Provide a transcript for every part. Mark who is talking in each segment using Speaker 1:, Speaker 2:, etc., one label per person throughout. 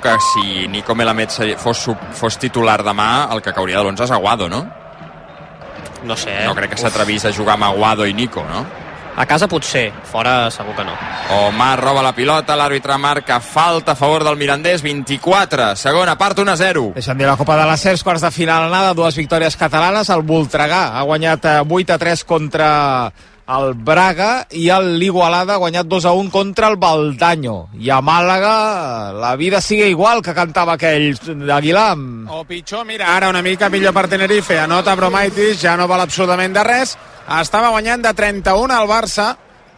Speaker 1: que si Nico Melamed fos, sub- fos titular demà, el que cauria de l'11 és Aguado, no?
Speaker 2: No sé, eh?
Speaker 1: No crec que s'atrevís a jugar amb Aguado i Nico, no?
Speaker 2: A casa potser, fora segur que no.
Speaker 1: Omar roba la pilota, l'àrbitre marca falta a favor del Mirandés, 24, segona part 1-0.
Speaker 3: Deixa'm dir la Copa de les Cers, quarts de final anada, dues victòries catalanes. El Voltregà ha guanyat eh, 8 a 3 contra el Braga i l'Igualada ha guanyat 2 a 1 contra el Baldaño. I a Màlaga la vida sigue igual que cantava aquell d'Aguilar.
Speaker 4: O pitjor, mira, ara una mica millor per Tenerife. Anota Bromaitis, ja no val absolutament de res. Estava guanyant de 31 al Barça.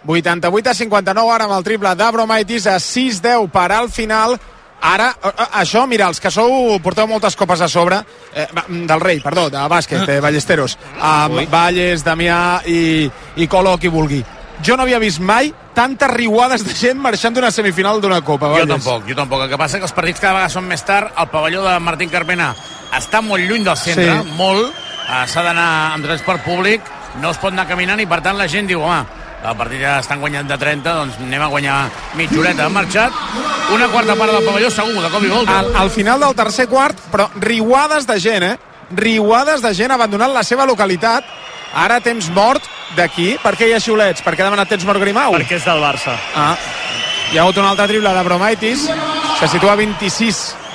Speaker 4: 88 a 59 ara amb el triple d'Abromaitis a 6-10 per al final. Ara, això, mira, els que sou, porteu moltes copes a sobre, eh, del rei, perdó, de bàsquet, eh, Ballesteros, amb Valles, Damià i, i Colo, qui vulgui. Jo no havia vist mai tantes riuades de gent marxant d'una semifinal d'una copa,
Speaker 5: Jo
Speaker 4: Valles.
Speaker 5: tampoc, jo tampoc. El que passa que els partits cada vegada són més tard. El pavelló de Martín Carpena està molt lluny del centre,
Speaker 4: Sí.
Speaker 5: molt. Eh, S'ha d'anar amb transport públic, no es pot anar caminant i per tant la gent diu, home, el partit ja estan guanyant de 30, doncs anem a guanyar mitja horeta. Han marxat una quarta part del pavelló segur, de cop i volta.
Speaker 4: al, al final del tercer quart, però riuades de gent, eh? Riuades de gent abandonant la seva localitat. Ara temps mort d'aquí. Per què hi ha xiulets? Per què ha demanat temps mort Grimau?
Speaker 6: Perquè és del Barça.
Speaker 4: Ah, hi ha hagut un altre triple de Bromaitis, que situa a 26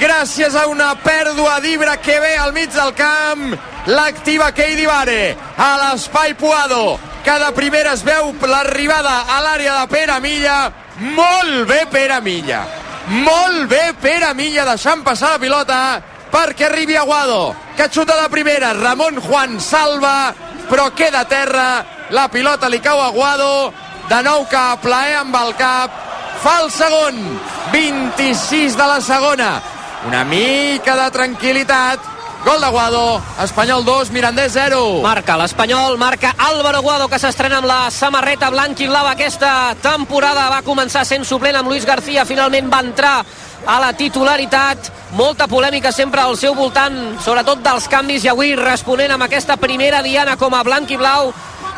Speaker 1: gràcies a una pèrdua d'Ibra que ve al mig del camp, l'activa Keidi Vare, a l'espai Puado, que de primera es veu l'arribada a l'àrea de Pere Milla, molt bé Pere Milla, molt bé Pere Milla deixant passar la pilota perquè arribi Aguado, que xuta de primera, Ramon Juan salva, però queda a terra, la pilota li cau a Aguado, de nou que plaer amb el cap, fa el segon, 26 de la segona, una mica de tranquil·litat, gol d'Aguado, Espanyol 2, Mirandés 0.
Speaker 2: Marca l'Espanyol, marca Álvaro Guado, que s'estrena amb la samarreta blanc i blava aquesta temporada. Va començar sent suplent amb Luis García, finalment va entrar a la titularitat. Molta polèmica sempre al seu voltant, sobretot dels canvis, i avui responent amb aquesta primera diana com a blanc i blau,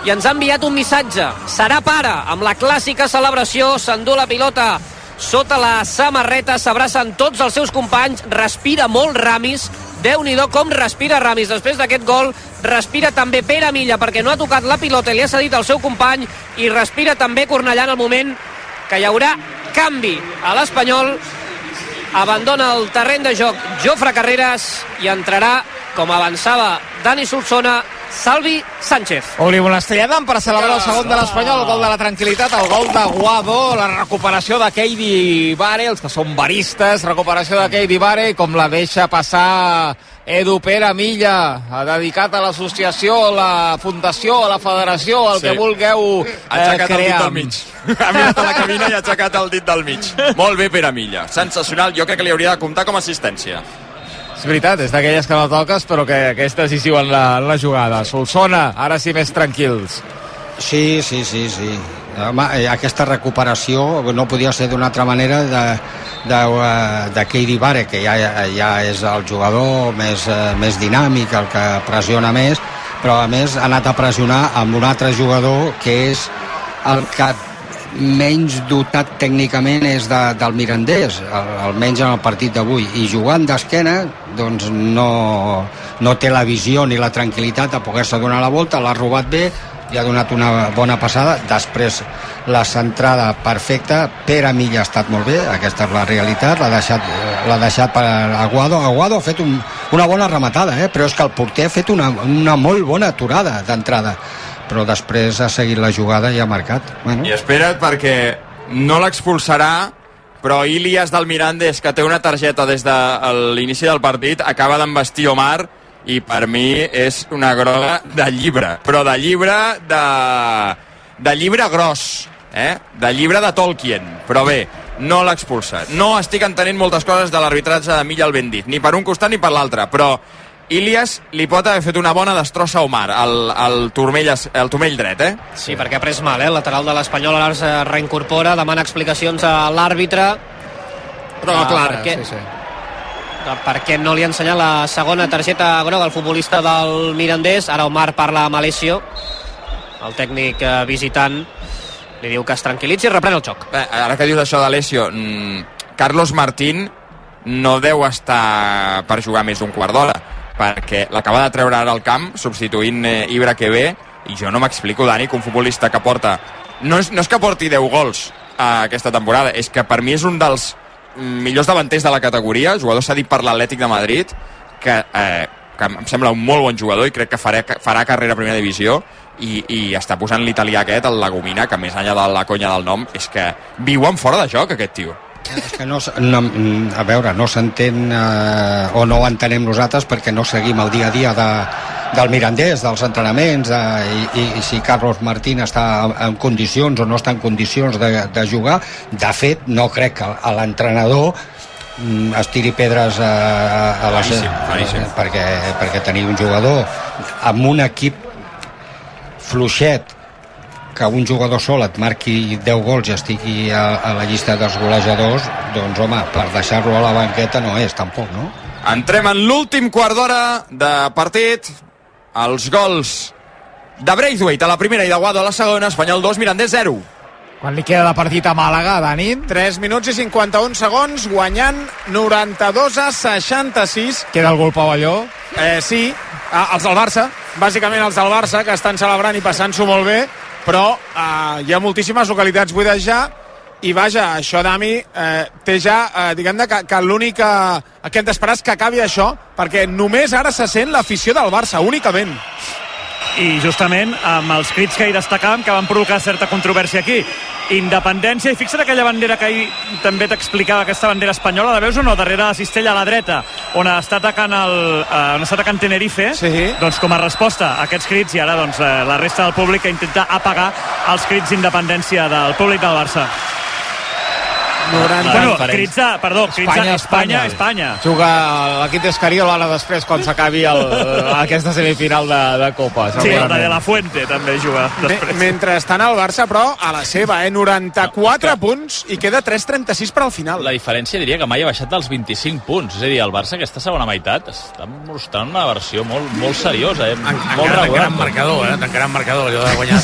Speaker 2: i ens ha enviat un missatge. Serà pare, amb la clàssica celebració, s'endú la pilota sota la samarreta, s'abracen tots els seus companys, respira molt Ramis, déu nhi com respira Ramis. Després d'aquest gol, respira també Pere Milla perquè no ha tocat la pilota li ha cedit al seu company i respira també Cornellà en el moment que hi haurà canvi a l'Espanyol. Abandona el terreny de joc Jofre Carreras i entrarà com avançava Dani Solsona Salvi Sánchez
Speaker 3: Obrim una estrellada per celebrar el segon de l'Espanyol, el gol de la tranquil·litat, el gol de Guado, la recuperació de Keidi Vare, els que són baristes, recuperació de Keidi Vare, com la deixa passar Edu Pere Milla, ha dedicat a l'associació, a la fundació, a la federació, al
Speaker 1: Sí.
Speaker 3: que vulgueu
Speaker 1: Ha
Speaker 3: eh,
Speaker 1: aixecat el dit
Speaker 3: crear.
Speaker 1: del mig. Ha mirat a la cabina i ha aixecat el dit del mig. Molt bé, Pere Milla. Sensacional. Jo crec que li hauria de comptar com a assistència.
Speaker 3: Veritat, és d'aquelles que no toques, però que aquesta és decisiu en la, la jugada. Solsona, ara sí més tranquils.
Speaker 7: Sí, sí, sí, sí. Home, eh, aquesta recuperació no podia ser d'una altra manera de, de, eh, de Keidi Vare, que ja, ja és el jugador més, eh, més dinàmic, el que pressiona més, però a més ha anat a pressionar amb un altre jugador que és el que menys dotat tècnicament és de, del Mirandés, al- almenys en el partit d'avui, i jugant d'esquena doncs no, no té la visió ni la tranquil·litat de poder-se donar la volta, l'ha robat bé, li ha donat una bona passada, després la centrada perfecta, Pere Milla ha estat molt bé, aquesta és la realitat, l'ha deixat, l'ha deixat per Aguado, Aguado ha fet un, una bona rematada, eh? però és que el porter ha fet una, una molt bona aturada d'entrada, però després ha seguit la jugada i ha marcat. Bueno,
Speaker 1: I espera't perquè no l'expulsarà, però Ilias del Mirandés, que té una targeta des de l'inici del partit, acaba d'embestir Omar i per mi és una groga de llibre, però de llibre de, de llibre gros, eh? de llibre de Tolkien. Però bé, no l'ha expulsat. No estic entenent moltes coses de l'arbitratge de Milla al ben dit, ni per un costat ni per l'altre, però Ilias li pot haver fet una bona destrossa a Omar, al, al, turmell, al turmell dret, eh?
Speaker 2: Sí, perquè ha pres mal, eh? El lateral de l'Espanyol ara es reincorpora, demana explicacions a l'àrbitre.
Speaker 3: Però
Speaker 2: Ah,
Speaker 3: clara,
Speaker 2: per què?
Speaker 3: sí, sí.
Speaker 2: per què no li ha ensenyat la segona targeta groga al futbolista del Mirandés. Ara Omar parla amb Alessio, el tècnic eh, visitant. Li diu que es tranquil·litzi i reprèn el xoc.
Speaker 1: Bé, ara que dius això d'Alessio, mm, Carlos Martín no deu estar per jugar més d'un quart d'hora, perquè l'acaba de treure ara al camp, substituint eh, Ibra que ve, i jo no m'explico, Dani, que un futbolista que porta... No és, no és que porti 10 gols a aquesta temporada, és que per mi és un dels millors davanters de la categoria, jugador cedit per l'Atlètic de Madrid, que, eh, que em sembla un molt bon jugador i crec que farà, farà carrera a primera divisió i, i està posant l'italià aquest, el Lagomina, que més enllà de la conya del nom, és que viu en fora de joc aquest tio.
Speaker 7: És que no, no, a veure, no s'entén eh, o no ho entenem nosaltres perquè no seguim el dia a dia de, del Mirandés, dels entrenaments eh, i, i, i si Carlos Martín està en, condicions o no està en condicions de, de jugar de fet no crec que l'entrenador mm, es tiri pedres a, a, a
Speaker 1: claríssim.
Speaker 7: eh, perquè, perquè tenir un jugador amb un equip fluixet que un jugador sol et marqui 10 gols i estigui a, a la llista dels golejadors, doncs home, per deixar-lo a la banqueta no és tampoc, no?
Speaker 1: Entrem en l'últim quart d'hora de partit. Els gols de Braithwaite a la primera i de Guado a la segona. Espanyol 2, Mirandés 0.
Speaker 3: Quan li queda de partit a Màlaga, Dani?
Speaker 4: 3 minuts i 51 segons, guanyant 92 a 66.
Speaker 3: Queda el gol pavelló.
Speaker 4: Eh, sí, ah, els del Barça, bàsicament els del Barça, que estan celebrant i passant-s'ho molt bé, però eh, hi ha moltíssimes localitats buides i vaja, això, Dami, eh, té ja, eh, diguem-ne, que, que l'únic que hem d'esperar és que acabi això, perquè només ara se sent l'afició del Barça, únicament.
Speaker 6: I justament amb els crits que ahir destacàvem que van provocar certa controvèrsia aquí. Independència, i fixa't aquella bandera que ahir també t'explicava, aquesta bandera espanyola la veus o no, darrere la cistella a la dreta on està atacant, el, eh, on està atacant Tenerife
Speaker 4: Sí.
Speaker 6: doncs com a resposta a aquests crits i ara doncs, eh, la resta del públic que intenta apagar els crits d'independència del públic del Barça
Speaker 4: 90...
Speaker 6: bueno, de, perdó, crits
Speaker 3: Espanya,
Speaker 6: de Espanya,
Speaker 3: Espanya.
Speaker 6: Espanya.
Speaker 3: Juga l'equip d'Escariol ara després quan s'acabi el- aquesta semifinal de, de Copa.
Speaker 6: Sí, el de. De La Fuente també juga
Speaker 4: Me,
Speaker 6: després.
Speaker 4: mentrestant el Barça, però, a la seva, eh? 94 punts i queda 3.36 per al final.
Speaker 8: La diferència diria que mai ha baixat dels 25 punts. És a dir, el Barça aquesta segona meitat està mostrant una versió molt, molt seriosa, eh?
Speaker 5: En,
Speaker 8: molt
Speaker 5: encara
Speaker 8: regular.
Speaker 5: tancarà marcador, eh? Tancarà marcador, allò de guanyar.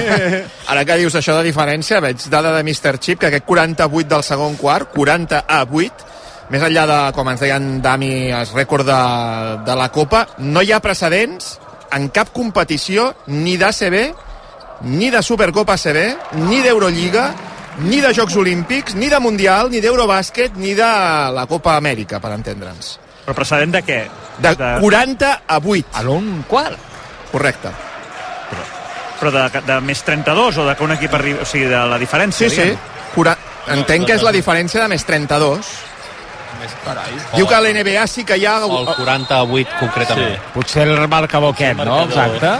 Speaker 9: Ara que dius això de diferència, veig dada de Mr. Chip, que aquest 48 del segon quart, 40 a 8. Més enllà de, com ens deien Dami, el rècord de, de la Copa, no hi ha precedents en cap competició, ni d'ACB, ni de Supercopa ACB, ni d'Eurolliga, ni de Jocs Olímpics, ni de Mundial, ni d'Eurobàsquet, ni de la Copa Amèrica, per entendre'ns.
Speaker 6: Però precedent de què?
Speaker 9: De, de 40 a 8.
Speaker 3: A l'un quart.
Speaker 9: Correcte.
Speaker 6: Però, però de, de més 32 o de que un equip arribi... O sigui, de la diferència,
Speaker 9: sí,
Speaker 6: diguem.
Speaker 9: Sí, 40, Entenc que és la diferència de més 32. Diu que a l'NBA sí que hi ha...
Speaker 10: El 48 concretament.
Speaker 8: Sí.
Speaker 3: Potser el marcador aquest, no? Exacte.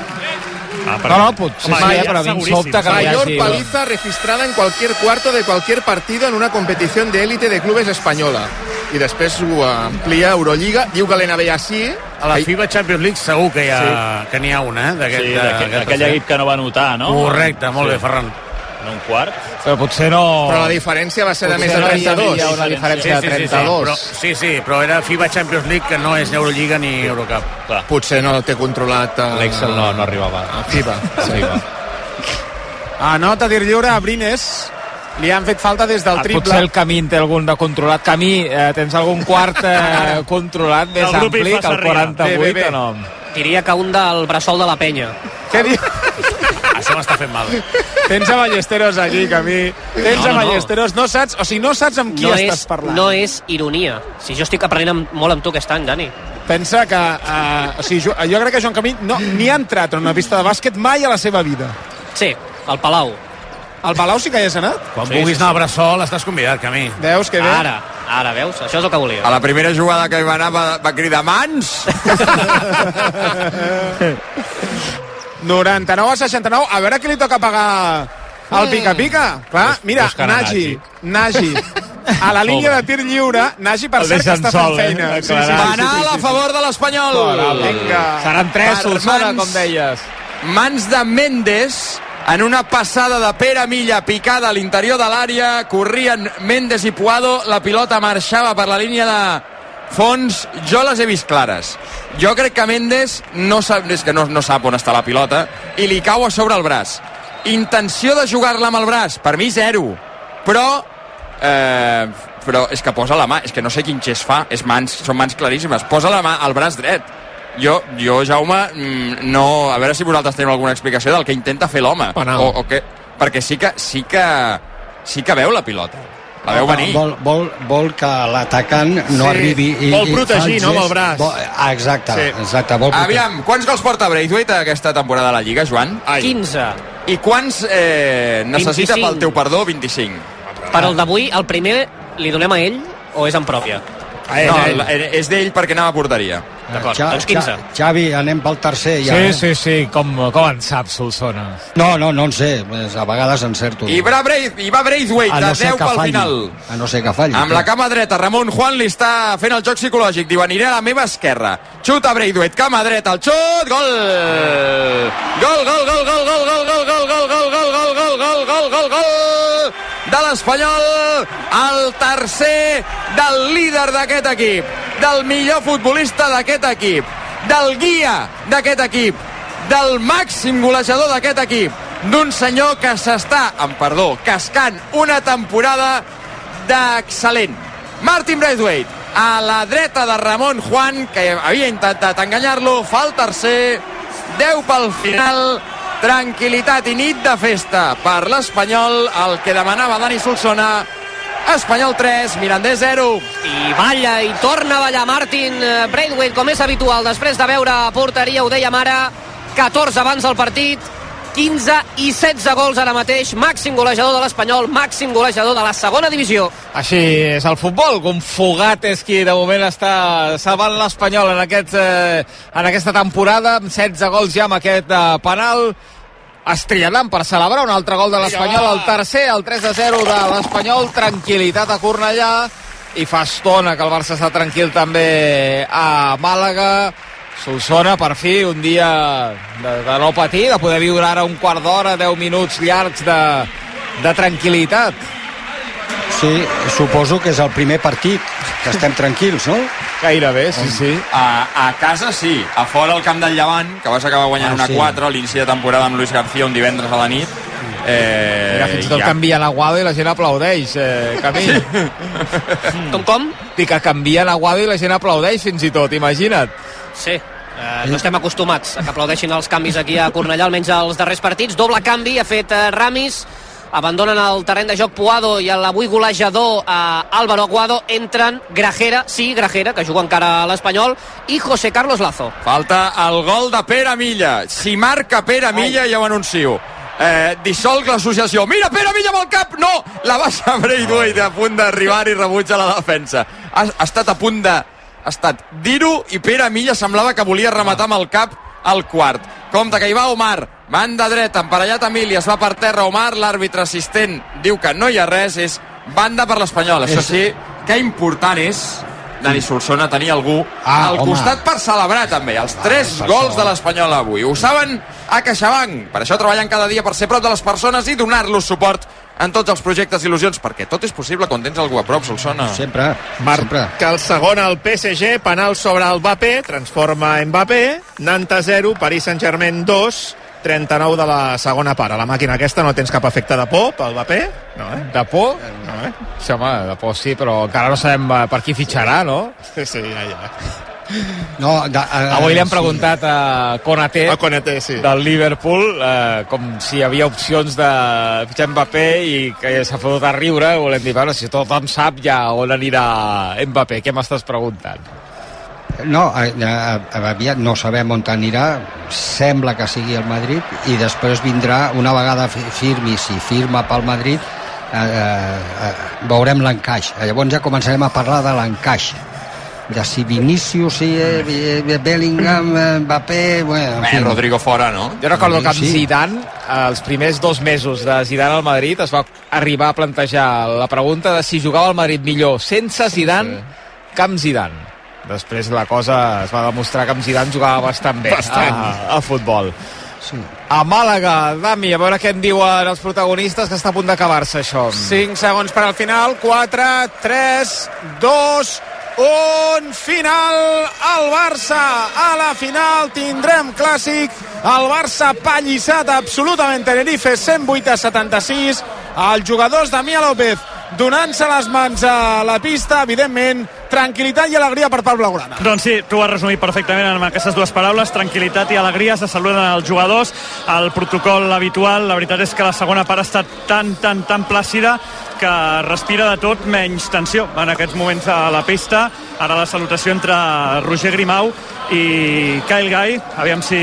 Speaker 6: Ah,
Speaker 3: No, no, potser
Speaker 6: Home,
Speaker 3: sí,
Speaker 6: ja,
Speaker 3: eh, però a mi em sobta que
Speaker 9: Mayor
Speaker 3: hagi...
Speaker 9: paliza registrada en cualquier cuarto de cualquier partido en una competición de élite de clubes española. I després ho amplia Eurolliga. Diu que l'NBA sí.
Speaker 5: A la FIBA Champions League segur que hi ha, que n'hi ha una, eh? d'aquest-
Speaker 8: Sí, d'aquell equip que no va notar, no?
Speaker 5: Correcte, molt bé, Ferran.
Speaker 8: En un quart.
Speaker 3: Però potser no...
Speaker 9: Però la diferència va ser de
Speaker 3: Potser
Speaker 9: més de
Speaker 3: no hi havia
Speaker 9: 32.
Speaker 3: una diferència de
Speaker 5: sí, sí,
Speaker 3: 32.
Speaker 5: però, sí, sí, però era FIBA Champions League, que no és Euroliga ni Eurocup.
Speaker 8: Clar.
Speaker 9: Potser no té controlat uh,
Speaker 10: L'Excel no, no arribava.
Speaker 9: a FIBA. Sí.
Speaker 4: Anota tir lliure a Brines. Li han fet falta des del
Speaker 3: Ah,
Speaker 4: triple.
Speaker 3: Potser el camí en té algun de controlat. Camí, eh, tens algun quart eh, controlat més ampli que el
Speaker 6: Sarrià.
Speaker 3: 48
Speaker 4: Bé, bé, bé.
Speaker 3: o no?
Speaker 2: Diria que un del bressol de la penya.
Speaker 4: Què diu?
Speaker 5: Això m'està fent mal.
Speaker 4: Tens a Ballesteros aquí, Camí. Tens
Speaker 2: No,
Speaker 4: a
Speaker 2: no, no.
Speaker 4: Ballesteros. No saps, o sigui, no saps amb qui
Speaker 2: no
Speaker 4: estàs
Speaker 2: és,
Speaker 4: parlant.
Speaker 2: no és ironia. Si jo estic aprenent amb, molt amb tu aquest any, Dani.
Speaker 4: Pensa que... Uh, o sigui, jo, jo crec que Joan Camí no, ni ha entrat en una pista de bàsquet mai a la seva vida.
Speaker 2: Sí, al Palau.
Speaker 4: Al Palau sí que hi has anat?
Speaker 5: Quan sí, vulguis anar a Bressol, estàs convidat, Camí.
Speaker 4: Veus que bé?
Speaker 2: Ara, ara, veus? Això és el que volia.
Speaker 1: A la primera jugada que hi va anar va, va cridar mans.
Speaker 4: 99 a 69. A veure qui li toca pagar el pica-pica. Clar, mira, Nagy, Nagy, a la línia de tir lliure, Nagy per cert que està fent
Speaker 3: sol, eh?
Speaker 4: feina. Sí, sí, sí,
Speaker 1: Penal a favor de l'Espanyol.
Speaker 4: Vinga.
Speaker 3: Seran tres, Solsona, com deies.
Speaker 1: Mans de Mendes en una passada de Pere Milla picada a l'interior de l'àrea, corrien Mendes i Puado, la pilota marxava per la línia de fons, jo les he vist clares. Jo crec que Mendes no sap, és que no, no sap on està la pilota i li cau a sobre el braç. Intenció de jugar-la amb el braç, per mi zero. Però eh, però és que posa la mà, és que no sé quin gest fa, és mans, són mans claríssimes, posa la mà al braç dret. Jo, jo Jaume, mm, no... A veure si vosaltres teniu alguna explicació del que intenta fer l'home. O, o que, perquè sí que, sí que, sí que veu la pilota. La veu venir.
Speaker 7: Vol, vol, vol que l'atacant no
Speaker 9: Sí,
Speaker 7: arribi i,
Speaker 9: vol
Speaker 7: i
Speaker 9: protegir,
Speaker 7: fa
Speaker 9: no, amb el braç.
Speaker 7: Vol, ah, exacte,
Speaker 9: Sí.
Speaker 7: exacte, vol protegir.
Speaker 1: Aviam, quants gols porta Braithwaite aquesta temporada a la Lliga, Joan?
Speaker 9: Ai.
Speaker 2: 15.
Speaker 1: I quants eh, necessita
Speaker 2: 25.
Speaker 1: pel teu perdó? 25.
Speaker 2: Per al d'avui, el primer li donem a ell o és en pròpia?
Speaker 9: A ell,
Speaker 1: No,
Speaker 9: ell.
Speaker 1: el- és d'ell perquè anava a porteria.
Speaker 2: D'acord,
Speaker 7: Ja-
Speaker 2: doncs 15.
Speaker 7: Ja, Xavi, anem pel tercer ja.
Speaker 3: Sí,
Speaker 7: eh?
Speaker 3: sí, sí, com, com en sap Solsona.
Speaker 7: No, no, no en sé, a vegades encerto.
Speaker 1: I va, Braith, i va Braithwaite,
Speaker 7: a no ser
Speaker 1: 10
Speaker 7: que
Speaker 1: pel
Speaker 7: falli.
Speaker 1: final.
Speaker 7: A no ser que falli.
Speaker 1: Amb la cama dreta, Ramon Juan li està fent el joc psicològic. Diu, aniré a la meva esquerra. Xuta Braithwaite, cama dreta, el xut, gol! Gol, gol, gol, gol, gol, gol, gol, gol, gol, gol, gol, gol, gol, gol, gol, gol, gol de l'Espanyol, el tercer del líder d'aquest equip, del millor futbolista d'aquest equip, del guia d'aquest equip, del màxim golejador d'aquest equip, d'un senyor que s'està, amb perdó, cascant una temporada d'excel·lent. Martin Braithwaite, a la dreta de Ramon Juan, que havia intentat enganyar-lo, fa el tercer, 10 pel final, tranquil·litat i nit de festa per l'Espanyol, el que demanava Dani Solsona, Espanyol 3, Mirandés 0.
Speaker 2: I balla i torna a ballar Martin eh, Braithwaite, com és habitual, després de veure a porteria, ho dèiem ara, 14 abans del partit, 15 i 16 gols ara mateix, màxim golejador de l'Espanyol, màxim golejador de la segona divisió.
Speaker 3: Així és el futbol, un Fugat és qui de moment està salvant l'Espanyol en, aquest, eh, en aquesta temporada, amb 16 gols ja amb aquest eh, penal, estriadant per celebrar un altre gol de l'Espanyol, el tercer, el 3 a 0 de l'Espanyol, tranquil·litat a Cornellà, i fa estona que el Barça està tranquil també a Màlaga, Solsona, per fi, un dia de, de no patir, de poder viure ara un quart d'hora, 10 minuts llargs de, de tranquil·litat.
Speaker 7: Sí, suposo que és el primer partit, que estem tranquils, no?
Speaker 3: Gairebé, sí, sí.
Speaker 1: A, a casa sí, a fora al camp del Llevant, que vas acabar guanyant
Speaker 7: Ah,
Speaker 1: una
Speaker 7: sí.
Speaker 1: 4 a l'inici de temporada amb Luis García un divendres a la nit. Eh,
Speaker 3: Mira, fins i tot
Speaker 1: ja-
Speaker 3: canvien Aguado i la gent aplaudeix, eh, Camí.
Speaker 2: Com, com?
Speaker 3: Dic que canvien Aguado i la gent aplaudeix fins i tot, imagina't.
Speaker 2: Sí, eh, no estem acostumats a que aplaudeixin els canvis aquí a Cornellà, almenys els darrers partits. Doble canvi ha fet eh, Ramis, abandonen el terreny de joc Puado i l'avui golejador eh, Álvaro Aguado, entren Grajera, sí, Grajera, que juga encara a l'Espanyol, i José Carlos Lazo.
Speaker 1: Falta el gol de Pere Milla. Si marca Pere Milla, ja ho anuncio. Eh, dissolc l'associació. Mira, Pere Milla amb el cap! No! La baixa Braithwaite a punt d'arribar i rebutja la defensa. Ha, ha estat a punt de... Ha estat dir-ho i Pere Milla semblava que volia rematar amb el cap al quart. Compte que hi va Omar, banda dreta, emparellat Emili, es va per terra Omar, l'àrbitre assistent diu que no hi ha res, és banda per l'Espanyol. Això sí, que important és Dani Solsona tenir algú
Speaker 7: Ah,
Speaker 1: al
Speaker 7: home.
Speaker 1: costat per celebrar també els tres
Speaker 7: per
Speaker 1: gols
Speaker 7: això.
Speaker 1: de l'Espanyol avui. Ho saben a CaixaBank. Per això treballen cada dia per ser prop de les persones i donar-los suport en tots els projectes i il·lusions, perquè tot és possible quan tens algú a prop, Solsona.
Speaker 7: Sempre, sempre.
Speaker 9: Marca el segon al PSG, penal sobre el Mbappé, transforma Mbappé, Nantes 0, Paris Saint-Germain 2, 39 de la segona part. A la màquina aquesta no tens cap efecte de por pel Mbappé? No, eh?
Speaker 3: De por?
Speaker 9: No, eh?
Speaker 3: Sí, home, de por sí, però encara no sabem eh, per qui fitxarà, no?
Speaker 9: Sí, sí, ja, ja.
Speaker 7: No, de, uh,
Speaker 3: Avui li han preguntat a Konaté,
Speaker 9: El Conete, sí.
Speaker 3: del Liverpool eh, com si hi havia opcions de fitxar Mbappé i que s'ha fotut a riure volem dir, bueno, si tothom sap ja on anirà Mbappé, què m'estàs preguntant?
Speaker 7: No, eh, eh, aviat no sabem on anirà, sembla que sigui el Madrid i després vindrà, una vegada fi- firmi, si firma pel Madrid, eh, eh, eh, veurem l'encaix. Llavors ja començarem a parlar de l'encaix. De si Vinicius, si eh, Bellingham, eh, Mbappé... Bueno, en
Speaker 1: Eh,
Speaker 7: fi.
Speaker 1: Rodrigo fora, no?
Speaker 3: Jo recordo que amb
Speaker 7: Sí.
Speaker 3: Zidane, eh, els primers dos mesos de Zidane al Madrid, es va arribar a plantejar la pregunta de si jugava al Madrid millor sense Zidane sí. que amb Zidane. Després la cosa es va demostrar que amb Zidane jugava bastant bé
Speaker 4: Bastant.
Speaker 3: A, a futbol.
Speaker 7: Sí.
Speaker 3: A Màlaga, Dami, a veure què en diuen els protagonistes, que està a punt d'acabar-se això.
Speaker 4: 5 segons per al final, 4, 3, 2, 1, final, el Barça. A la final, tindrem clàssic, el Barça pallissat absolutament Tenerife, 108 a 76, els jugadors de Mia López donant-se les mans a la pista, evidentment, tranquil·litat i alegria per part blaugrana.
Speaker 6: Doncs sí, tu has resumit perfectament amb aquestes dues paraules, tranquil·litat i alegria, se saluden els jugadors, el protocol habitual, la veritat és que la segona part ha estat tan, tan, tan plàcida que respira de tot menys tensió en aquests moments a la pista. Ara la salutació entre Roger Grimau i Kyle Guy, aviam si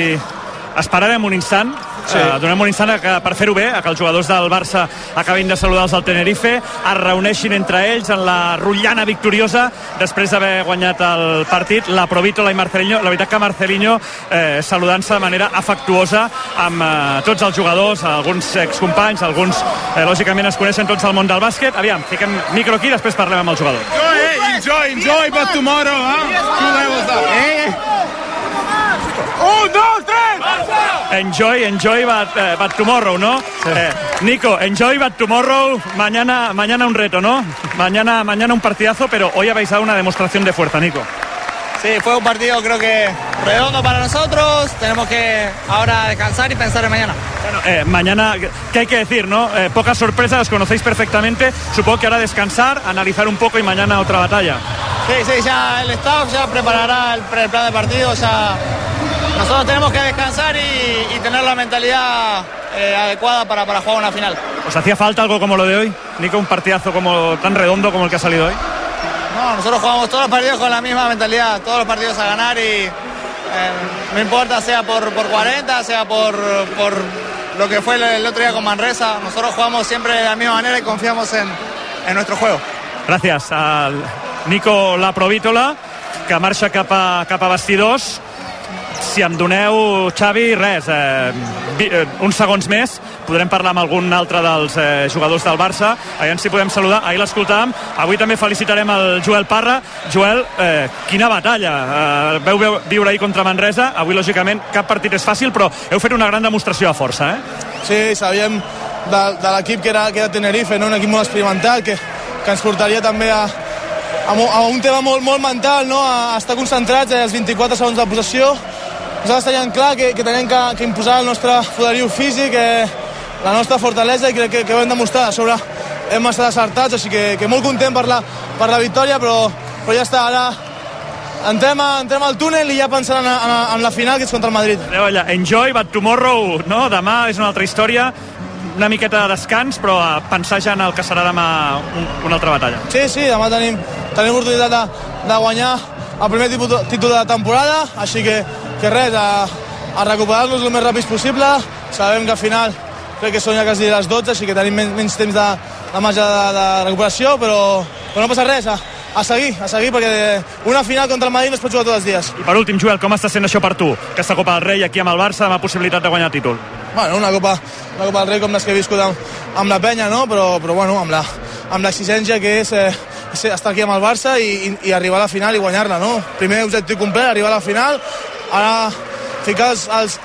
Speaker 6: esperarem un instant Sí. Uh, donem un instant a que, per fer-ho bé, a que els jugadors del Barça acabin de saludar els del Tenerife, es reuneixin entre ells en la rotllana victoriosa després d'haver guanyat el partit, la Provítola i Marcelinho. La veritat que Marcelinho eh, saludant-se de manera afectuosa amb eh, tots els jugadors, alguns excompanys, alguns eh, lògicament es coneixen tots al món del bàsquet. Aviam, fiquem micro aquí, després parlem amb els jugadors.
Speaker 4: Enjoy, enjoy, but tomorrow, huh? Two levels up. Eh? Un, dos, tres!
Speaker 6: Enjoy, enjoy, but, eh, but tomorrow, ¿no? Eh, Nico, enjoy, but tomorrow. Mañana, mañana un reto, ¿no? Mañana, mañana un partidazo, pero hoy habéis dado una demostración de fuerza, Nico.
Speaker 11: Sí, fue un partido creo que redondo para nosotros. Tenemos que ahora descansar y pensar en mañana.
Speaker 6: Bueno, eh, mañana, ¿qué hay que decir, no? Eh, pocas sorpresas, las conocéis perfectamente. Supongo que ahora descansar, analizar un poco y mañana otra batalla.
Speaker 11: Sí, sí, ya el staff ya preparará el, plan de partido. Ya nosotros tenemos que descansar y, y tener la mentalidad eh, adecuada para, para jugar una final.
Speaker 6: ¿Os hacía falta algo como lo de hoy? Nico, un partidazo como tan redondo como el que ha salido hoy.
Speaker 11: No, nosotros jugamos todos los partidos con la misma mentalidad, todos los partidos a ganar y eh, no importa sea por, por 40, sea por, por lo que fue el, el otro día con Manresa, nosotros jugamos siempre de la misma manera y confiamos en, en nuestro juego.
Speaker 6: Gràcies al Nico Laprovítola, que marxa cap a, cap a vestidors. Si em doneu, Xavi, res, eh, vi- eh, uns segons més, podrem parlar amb algun altre dels eh, jugadors del Barça. Aviam si podem saludar. Ahir l'escoltàvem. Avui també felicitarem el Joel Parra. Joel, eh, quina batalla. Eh, veu veu- viure ahir contra Manresa. Avui, lògicament, cap partit és fàcil, però heu fet una gran demostració de força, eh?
Speaker 12: Sí, sabíem de, de l'equip que era, que era Tenerife, no? un equip molt experimentat que, que ens portaria també a, a, a un tema molt, molt mental, no? a, estar concentrats eh, als 24 segons de possessió. Nosaltres teníem clar que, que teníem que, que imposar el nostre poderiu físic, eh, la nostra fortalesa i crec que, que ho hem demostrat. A sobre hem estat acertats, així que, que molt content per la, per la victòria, però, però ja està, ara entrem, a, entrem al túnel i ja pensant en, en, en la final, que és contra el Madrid.
Speaker 6: Adéu allà. Enjoy, but tomorrow, no? Demà és una altra història, una miqueta de descans, però a pensar ja en el que serà demà un, una altra batalla.
Speaker 12: Sí, sí, demà tenim, tenim oportunitat de, de guanyar el primer títol, de la temporada, així que, que res, a, a recuperar-nos el més ràpid possible. Sabem que al final crec que són ja quasi les 12, així que tenim men menys temps de, de marge de, de recuperació, però, però no passa res, a, a seguir, a seguir, perquè una final contra el Madrid no es pot jugar tots els dies.
Speaker 6: I per últim, Joel, com està sent això per tu? Aquesta Copa del Rei aquí amb el Barça, amb la possibilitat de guanyar el títol.
Speaker 12: Bueno, una Copa, una Copa del Rei com les que he viscut amb, amb la penya, no? però, però bueno, amb l'exigència que és, eh, estar aquí amb el Barça i, i, i arribar a la final i guanyar-la. No? Primer objectiu complet, arribar a la final, ara ficar els, els,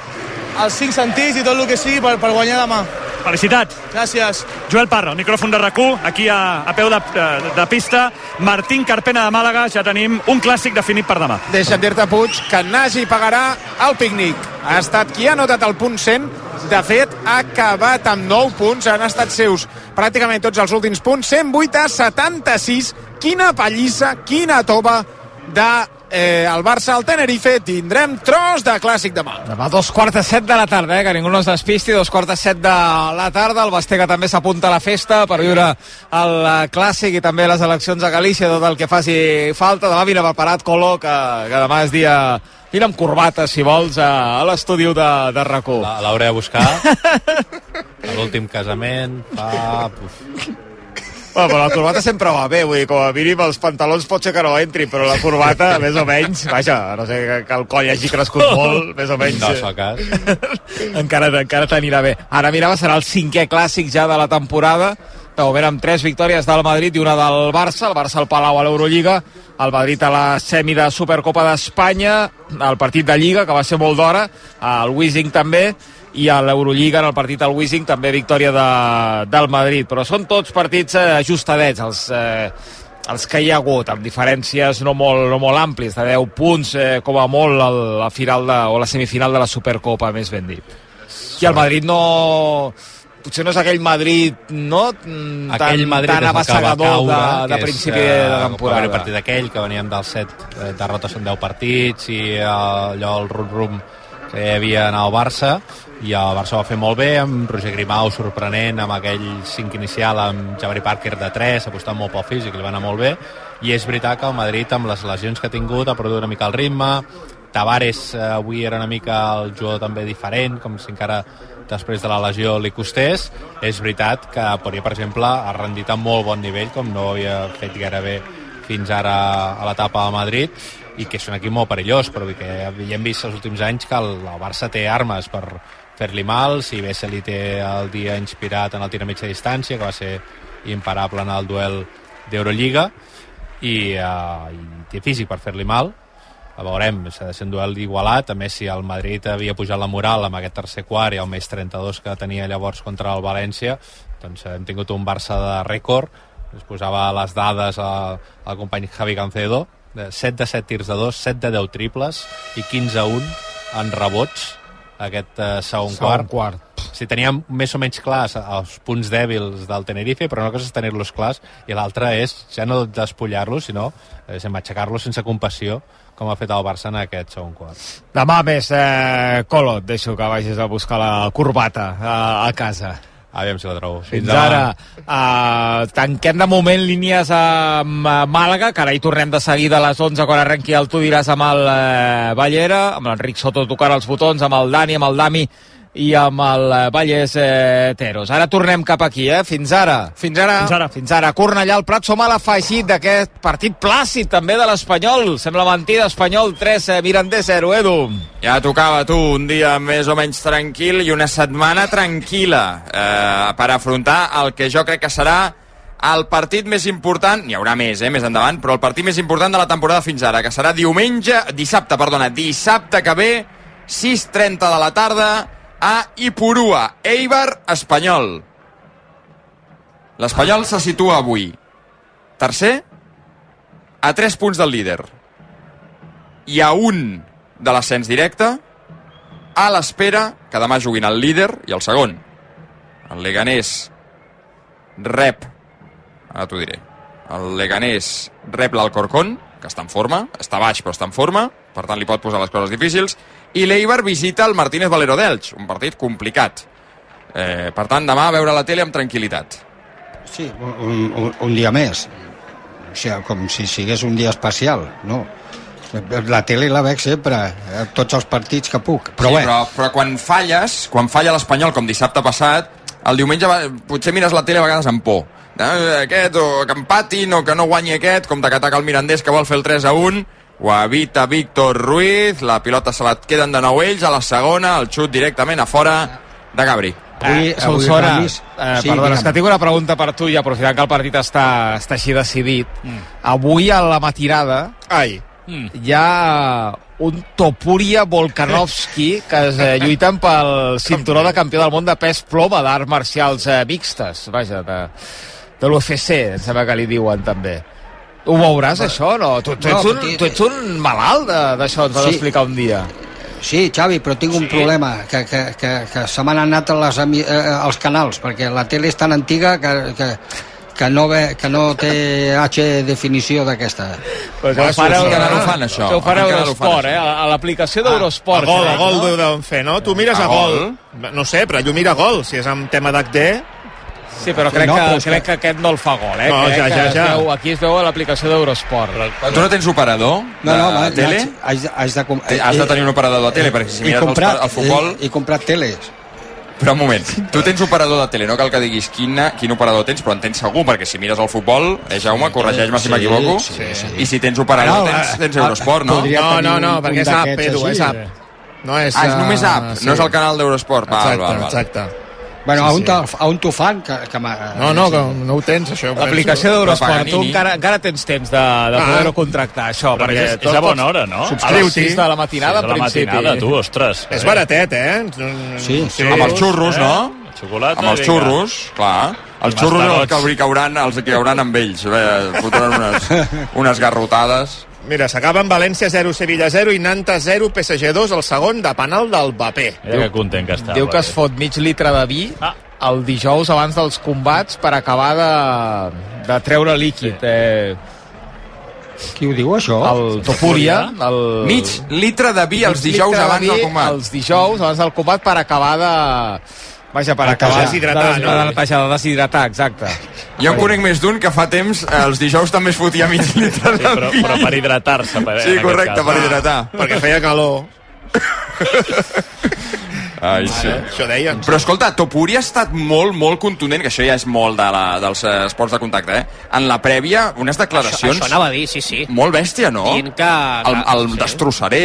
Speaker 12: els cinc sentits i tot el que sigui per, per guanyar demà.
Speaker 6: Felicitats.
Speaker 12: Gràcies.
Speaker 6: Joel Parra, el micròfon de rac aquí a, a peu de, de, de pista. Martín Carpena de Màlaga, ja tenim un clàssic definit per demà.
Speaker 4: Deixa't dir-te, Puig, que Nagy pagarà el pícnic. Ha estat qui ha notat el punt 100. De fet, ha acabat amb 9 punts. Han estat seus pràcticament tots els últims punts. 108 a 76. Quina pallissa, quina tova de eh, el Barça al Tenerife. Tindrem tros de clàssic demà.
Speaker 3: Demà dos quarts de set de la tarda, eh? que ningú no es despisti, dos quarts de set de la tarda, el Bastega també s'apunta a la festa per viure el eh, clàssic i també les eleccions a Galícia, tot el que faci falta. Demà vine preparat, Colo, que, que demà és dia... Vine amb corbata, si vols, a, a l'estudi de, de rac
Speaker 10: L'hauré de buscar. A l'últim casament fa... Uf.
Speaker 3: Bueno, però la corbata sempre va bé, vull dir, com a mínim els pantalons pot ser que no entri, però la corbata, més o menys, vaja, a no sé que, que el coll hagi crescut molt, més o menys.
Speaker 10: No, el cas.
Speaker 3: encara, encara t'anirà bé. Ara mirava, serà el cinquè clàssic ja de la temporada, de moment amb tres victòries del Madrid i una del Barça, el Barça al Palau a l'Eurolliga, el Madrid a la semi de Supercopa d'Espanya, el partit de Lliga, que va ser molt d'hora, el Wiesing també, i a l'Eurolliga en el partit al Wiesing també victòria de, del Madrid. Però són tots partits eh, ajustadets els, eh, els que hi ha hagut amb diferències no molt, no molt àmplies de 10 punts eh, com a molt a la final de, o la semifinal de la Supercopa més ben dit. I el Madrid no potser no és aquell Madrid no? Mm,
Speaker 10: aquell
Speaker 3: tan,
Speaker 10: Madrid
Speaker 3: tan
Speaker 10: caure,
Speaker 3: de, de
Speaker 10: que és,
Speaker 3: principi
Speaker 10: eh,
Speaker 3: de temporada
Speaker 10: el partit aquell que veníem dels 7 eh, derrotes en 10 partits i eh, allò el rum-rum que hi havia en el Barça i el Barça va fer molt bé amb Roger Grimau sorprenent amb aquell 5 inicial amb Jabari Parker de 3 apostant molt pel físic, li va anar molt bé i és veritat que el Madrid amb les lesions que ha tingut ha perdut una mica el ritme Tavares eh, avui era una mica el jugador també diferent com si encara després de la lesió li costés. És veritat que Poirier per exemple ha rendit a molt bon nivell com no havia fet gairebé fins ara a l'etapa de Madrid i que és un equip molt perillós però que ja hem vist els últims anys que el, el Barça té armes per fer-li mal, si bé se li té el dia inspirat en el tir a mitja distància que va ser imparable en el duel d'Eurolliga i, uh, i té físic per fer-li mal a veurem, s'ha de ser un duel igualat a més si el Madrid havia pujat la moral amb aquest tercer quart i el més 32 que tenia llavors contra el València doncs hem tingut un Barça de rècord es posava les dades al, company Javi Cancedo de 7 de 7 tirs de 2, 7 de 10 triples i 15 a 1 en rebots aquest eh, segon,
Speaker 3: Segon
Speaker 10: quart.
Speaker 3: quart.
Speaker 10: Sí, teníem més o menys clars els punts dèbils del Tenerife, però una cosa és tenir-los clars i l'altra és ja no despullar-los, sinó eh, aixecar-los sense compassió, com ha fet el Barça en aquest segon quart.
Speaker 3: Demà més, eh, Colo, et deixo que vagis a buscar la corbata a, a casa.
Speaker 10: Aviam si la trobo.
Speaker 3: Fins ara. Uh, tanquem de moment línies amb uh, Màlaga, que ara hi tornem de seguida a les 11 quan arrenqui el Tu diràs amb el uh, Ballera, amb l'Enric Soto tocant els botons, amb el Dani, amb el Dami i amb el uh, Vallès uh, Teros. Ara tornem cap aquí, eh? Fins ara.
Speaker 4: Fins ara.
Speaker 6: Fins ara.
Speaker 3: Fins ara. Cornellà, el Prat, som a l'afegit d'aquest partit plàcid també de l'Espanyol. Sembla mentida, Espanyol 3, eh, Mirandés 0, Edu.
Speaker 1: Ja tocava tu un dia més o menys tranquil i una setmana tranquil·la eh, per afrontar el que jo crec que serà el partit més important, n'hi haurà més, eh, més endavant, però el partit més important de la temporada fins ara, que serà diumenge, dissabte, perdona, dissabte que ve, 6.30 de la tarda, a Ipurua, Eibar, Espanyol. L'Espanyol se situa avui tercer, a 3 punts del líder i a un de l'ascens directe a l'espera que demà juguin el líder i el segon. El Leganés rep, ara t'ho diré, el Leganés rep l'Alcorcón, que està en forma, està baix però està en forma, per tant li pot posar les coses difícils, i l'Eibar visita el Martínez Valero d'Elx, un partit complicat. Eh, per tant, demà a veure la tele amb tranquil·litat.
Speaker 7: Sí, un, un, un dia més. O sigui, com si sigués un dia especial, no. La tele la veig sempre, eh, tots els partits que puc. Però
Speaker 1: sí,
Speaker 7: bé,
Speaker 1: però, però quan falles, quan falla l'Espanyol, com dissabte passat, el diumenge va, potser mires la tele a vegades amb por. Eh, aquest, o que empatin, o que no guanyi aquest, com que ataca el Mirandés, que vol fer el 3 a 1, ho evita Víctor Ruiz, la pilota se la queden de nou ells, a la segona, el xut directament a fora de Gabri.
Speaker 7: avui,
Speaker 3: Eh,
Speaker 7: avui
Speaker 3: Solsona,
Speaker 7: Ramis-
Speaker 3: eh,
Speaker 7: sí,
Speaker 3: perdona, és que tinc una pregunta per tu i aprofitant que el partit està, està així decidit. Mm. Avui a la matinada
Speaker 9: Ai.
Speaker 3: mm. hi ha un Topuria Volkanovski que es eh, lluiten pel cinturó de campió del món de pes ploma d'arts marcials eh, mixtes, vaja, de, de l'UFC, em sembla que li diuen també. Ho veuràs, això, o no? Tu, tu,
Speaker 7: No,
Speaker 3: ets un,
Speaker 7: perquè-
Speaker 3: tu ets un malalt de- d'això, ens vas
Speaker 7: Sí.
Speaker 3: explicar un dia.
Speaker 7: Sí, Xavi, però tinc un problema, que, que, que, que se m'han anat a les, eh, als canals, perquè la tele és tan antiga que, que, que, no, ve, que no té H definició d'aquesta.
Speaker 3: Pues ho farà
Speaker 1: sí,
Speaker 3: Euro-
Speaker 1: encara ho fan, això.
Speaker 3: Això ho farà
Speaker 1: Encara ho fan,
Speaker 3: Eurosport,
Speaker 1: això.
Speaker 3: eh? A a l'aplicació
Speaker 9: A
Speaker 3: d'Eurosport.
Speaker 9: gol, a gol
Speaker 3: no?
Speaker 9: ho deuen fer, no? Tu mires
Speaker 1: A
Speaker 9: a, gol. No sé, però jo miro a gol. Si és amb tema d'HD...
Speaker 3: Sí, però crec,
Speaker 7: No,
Speaker 3: que,
Speaker 7: però
Speaker 3: crec que aquest no el fa gol, eh?
Speaker 9: No,
Speaker 3: crec
Speaker 9: ja,
Speaker 3: que
Speaker 9: ja,
Speaker 3: es
Speaker 9: ja.
Speaker 3: Veu, aquí es veu a l'aplicació d'Eurosport.
Speaker 1: Tu no tens operador
Speaker 7: No,
Speaker 1: de
Speaker 7: no, va,
Speaker 1: tele?
Speaker 7: Haig, haig, de, com-
Speaker 1: Has de tenir un operador de tele, perquè si mires
Speaker 7: comprat,
Speaker 1: el futbol...
Speaker 7: He, he comprat teles.
Speaker 1: Però un moment, tu tens operador de tele, no cal que diguis quina, quin operador tens, però en tens segur, perquè si mires el futbol, eh, Jaume, corregeix-me si
Speaker 7: Sí,
Speaker 1: m'equivoco,
Speaker 7: sí, sí.
Speaker 1: i si tens operador
Speaker 7: Bueno,
Speaker 1: tens, tens
Speaker 7: eh,
Speaker 1: Eurosport, no?
Speaker 9: No, no, no, perquè és app, Edu, és app. No és,
Speaker 1: Ah, és només
Speaker 9: eh,
Speaker 1: app, no és el canal d'Eurosport. Val,
Speaker 9: Exacte,
Speaker 1: val, val.
Speaker 9: exacte.
Speaker 7: Bueno,
Speaker 9: Sí,
Speaker 7: a on,
Speaker 9: sí.
Speaker 7: a on t'ho fan? Que, que
Speaker 9: No, no, que no ho tens, això.
Speaker 3: L'aplicació d'Eurosport, tu
Speaker 9: Paganini.
Speaker 3: encara, encara tens temps de, de
Speaker 9: Ah.
Speaker 3: poder-ho contractar, això.
Speaker 8: Però
Speaker 3: perquè
Speaker 8: és- és a bona hora, no?
Speaker 3: Subscriu-t'hi.
Speaker 9: A les sis
Speaker 3: de la matinada,
Speaker 8: Sí, és a la
Speaker 3: principi.
Speaker 8: matinada, tu, ostres.
Speaker 9: És baratet, eh?
Speaker 7: Sí,
Speaker 1: Sí, amb els xurros,
Speaker 8: eh?
Speaker 1: no?
Speaker 8: Xocolata,
Speaker 1: Amb els
Speaker 8: vinga.
Speaker 1: xurros, clar. Els xurros els que hi cauran, els que hi hauran amb ells. Bé, fotran unes, unes garrotades.
Speaker 9: Mira, s'acaba amb València 0, Sevilla 0 i Nantes 0, PSG 2, el segon de penal del Bapé.
Speaker 8: Mira que content que està.
Speaker 3: Diu que es fot mig litre de vi
Speaker 8: Ah.
Speaker 3: el dijous abans dels combats per acabar de, de treure líquid. Eh,
Speaker 7: Qui ho diu, això?
Speaker 3: el Topuria, el...
Speaker 1: Mig litre de vi els dijous abans del combat.
Speaker 3: Els dijous abans del combat per acabar de... Vaja, per acabar
Speaker 9: Deshidratar,
Speaker 3: de,
Speaker 9: no?
Speaker 3: de netejar, de deshidratar, exacte.
Speaker 1: Jo en conec més d'un que fa temps, eh, els dijous també es fotia mig litre
Speaker 8: Sí,
Speaker 1: de
Speaker 8: però, però per hidratar-se. Per,
Speaker 1: Sí, correcte,
Speaker 8: cas.
Speaker 1: per hidratar.
Speaker 9: Perquè feia calor.
Speaker 1: Ai, sí.
Speaker 9: Això deien.
Speaker 1: Però escolta, Topuri ha estat molt, molt contundent, que això ja és molt de la, dels eh, esports de contacte, eh? En la prèvia, unes
Speaker 2: Això,
Speaker 1: declaracions
Speaker 2: això anava a dir, sí, sí.
Speaker 1: molt bèstia, no?
Speaker 2: Dient que...
Speaker 1: El, el
Speaker 2: sí.
Speaker 1: destrossaré,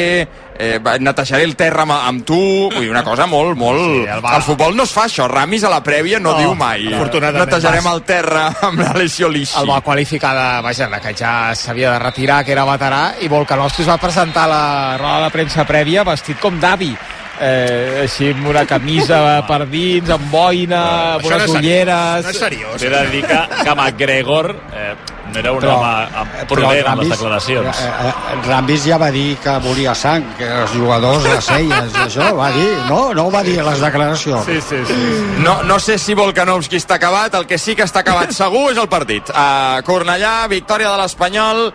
Speaker 1: eh, netejaré el terra amb, amb tu, vull dir, una cosa molt, molt...
Speaker 3: Sí, el
Speaker 1: el, futbol no es fa això, Ramis a la prèvia no,
Speaker 3: No,
Speaker 1: diu mai.
Speaker 9: afortunadament.
Speaker 1: Netejarem el terra amb l'Alessio Lisci.
Speaker 3: El va qualificar de, vaja, de que ja s'havia de retirar, que era veterà, i Volkanovski es va presentar a la roda de premsa prèvia vestit com d'avi. Eh, així amb una camisa per dins, amb boina, amb
Speaker 9: no
Speaker 3: unes
Speaker 9: seriós.
Speaker 3: ulleres...
Speaker 9: No és seriós.
Speaker 8: T'he de dir que, que McGregor eh, no era un
Speaker 3: Però-
Speaker 8: home amb- prudent amb les declaracions.
Speaker 7: Eh, eh, Rambis ja va dir que volia sang, que els jugadors les celles, això va dir, no? No ho va dir a les declaracions.
Speaker 3: Sí, sí, sí.
Speaker 1: No, no sé si Volkanovski està acabat, el que sí que està acabat segur és el partit. A Cornellà, victòria de l'Espanyol,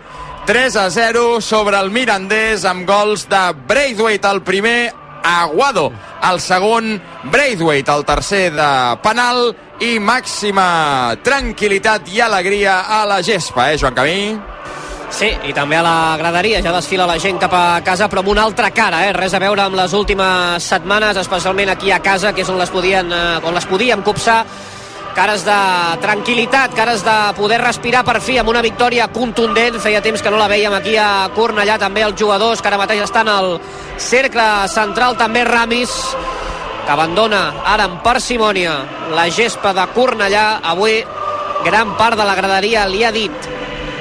Speaker 1: 3 a 0 sobre el Mirandés amb gols de Braithwaite el primer, Aguado el segon, Braithwaite el tercer de penal i màxima tranquil·litat i alegria a la gespa, eh, Joan Camí?
Speaker 2: Sí, i també a la graderia ja desfila la gent cap a casa, però amb una altra cara, eh? res a veure amb les últimes setmanes, especialment aquí a casa, que és on les, podien, eh, on les podíem copsar, cares de tranquil·litat, cares de poder respirar per fi amb una victòria contundent. Feia temps que no la veiem aquí a Cornellà, també els jugadors que ara mateix estan al cercle central, també Ramis, que abandona ara amb parsimònia la gespa de Cornellà. Avui gran part de la graderia li ha dit,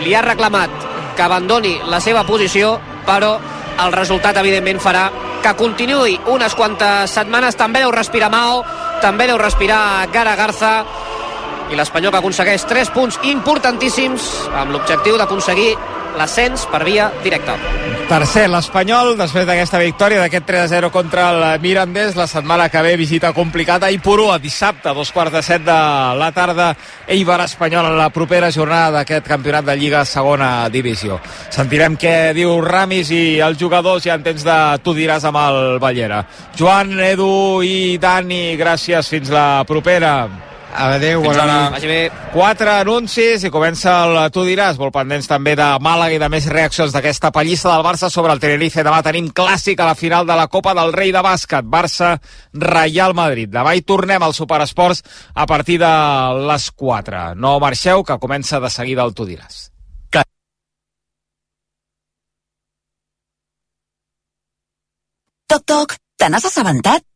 Speaker 2: li ha reclamat que abandoni la seva posició, però el resultat evidentment farà que continuï unes quantes setmanes. També deu respirar Mao, també deu respirar Gara Garza, i l'Espanyol que aconsegueix 3 punts importantíssims amb l'objectiu d'aconseguir l'ascens per via directa.
Speaker 3: Tercer, l'Espanyol, després d'aquesta victòria, d'aquest 3-0 contra el Mirandés, la setmana que ve visita complicada i Purua, dissabte, dos quarts de set de la tarda, Eibar Espanyol en la propera jornada d'aquest campionat de Lliga segona divisió. Sentirem què diu Ramis i els jugadors ja en temps de tu diràs amb el Ballera. Joan, Edu i Dani, gràcies, fins la propera.
Speaker 7: Adéu,
Speaker 1: Fins
Speaker 7: bona nit.
Speaker 2: Vagi bé.
Speaker 3: Quatre anuncis i comença el Tu diràs, molt pendents també de Màlaga i de més reaccions d'aquesta pallissa del Barça sobre el Tenerife. Demà tenim clàssic a la final de la Copa del Rei de Bàsquet, Barça-Reial Madrid. Demà hi tornem al Superesports a partir de les 4. No marxeu, que comença de seguida el Tu diràs.
Speaker 13: Toc, toc, te n'has assabentat?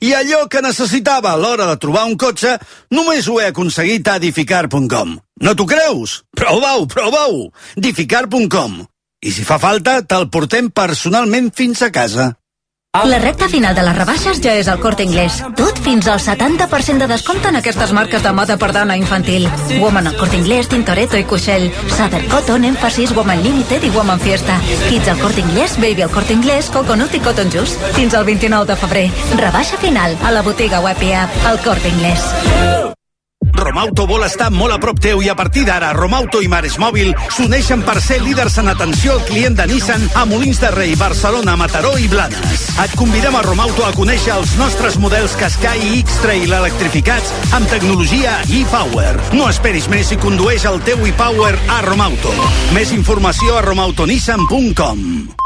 Speaker 14: i allò que necessitava a l'hora de trobar un cotxe només ho he aconseguit a edificar.com. No t'ho creus? Prova-ho, prova-ho! edificar.com. I si fa falta, te'l portem personalment fins a casa.
Speaker 15: La recta final de les rebaixes ja és al Corte Inglés. Tot fins al 70% de descompte en aquestes marques de moda per dona infantil. Woman al Corte Inglés, Tintoretto i Cuixell. Southern Cotton, Emphasis, Woman Limited i Woman Fiesta. Kids al Corte Inglés, Baby al Corte Inglés, Coconut i Cotton Juice. Fins al 29 de febrer. Rebaixa final a la botiga web i app al Corte Inglés.
Speaker 14: Romauto vol estar molt a prop teu i a partir d'ara Romauto i Mares Mòbil s'uneixen per ser líders en atenció al client de Nissan a Molins de Rei, Barcelona, Mataró i Blanes. Et convidem a Romauto a conèixer els nostres models Qashqai i X-Trail electrificats amb tecnologia e-Power. No esperis més i condueix el teu e-Power a Romauto. Més informació a romautonissan.com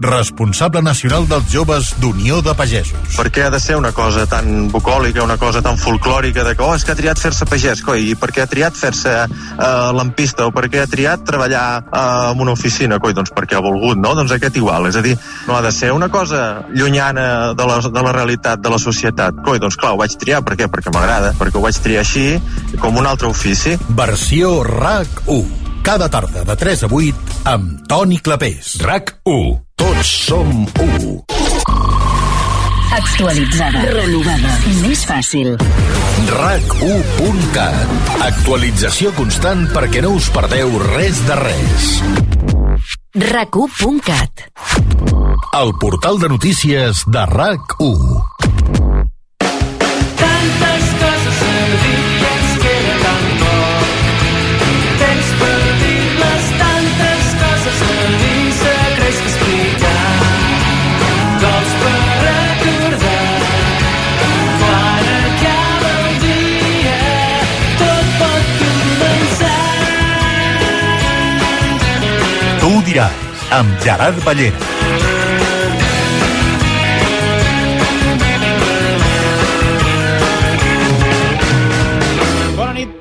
Speaker 16: responsable nacional dels joves d'Unió de Pagesos.
Speaker 17: Per què ha de ser una cosa tan bucòlica, una cosa tan folclòrica de que, oh, és que ha triat fer-se pagès, coi, i per què ha triat fer-se uh, lampista, o per què ha triat treballar uh, en una oficina, coi, doncs perquè ha volgut, no? Doncs aquest igual, és a dir, no ha de ser una cosa llunyana de la, de la realitat, de la societat, coi, doncs clar, ho vaig triar, per què? Perquè m'agrada, perquè ho vaig triar així, com un altre ofici.
Speaker 16: Versió RAC 1 cada tarda de 3 a 8 amb Toni Clapés.
Speaker 18: RAC 1.
Speaker 16: Tots som 1.
Speaker 19: Actualitzada. Renovada. Més fàcil.
Speaker 16: RAC1.cat. Actualització constant perquè no us perdeu res de res.
Speaker 19: RAC1.cat.
Speaker 16: El portal de notícies de RAC1. Diràs, amb Gerard Ballera.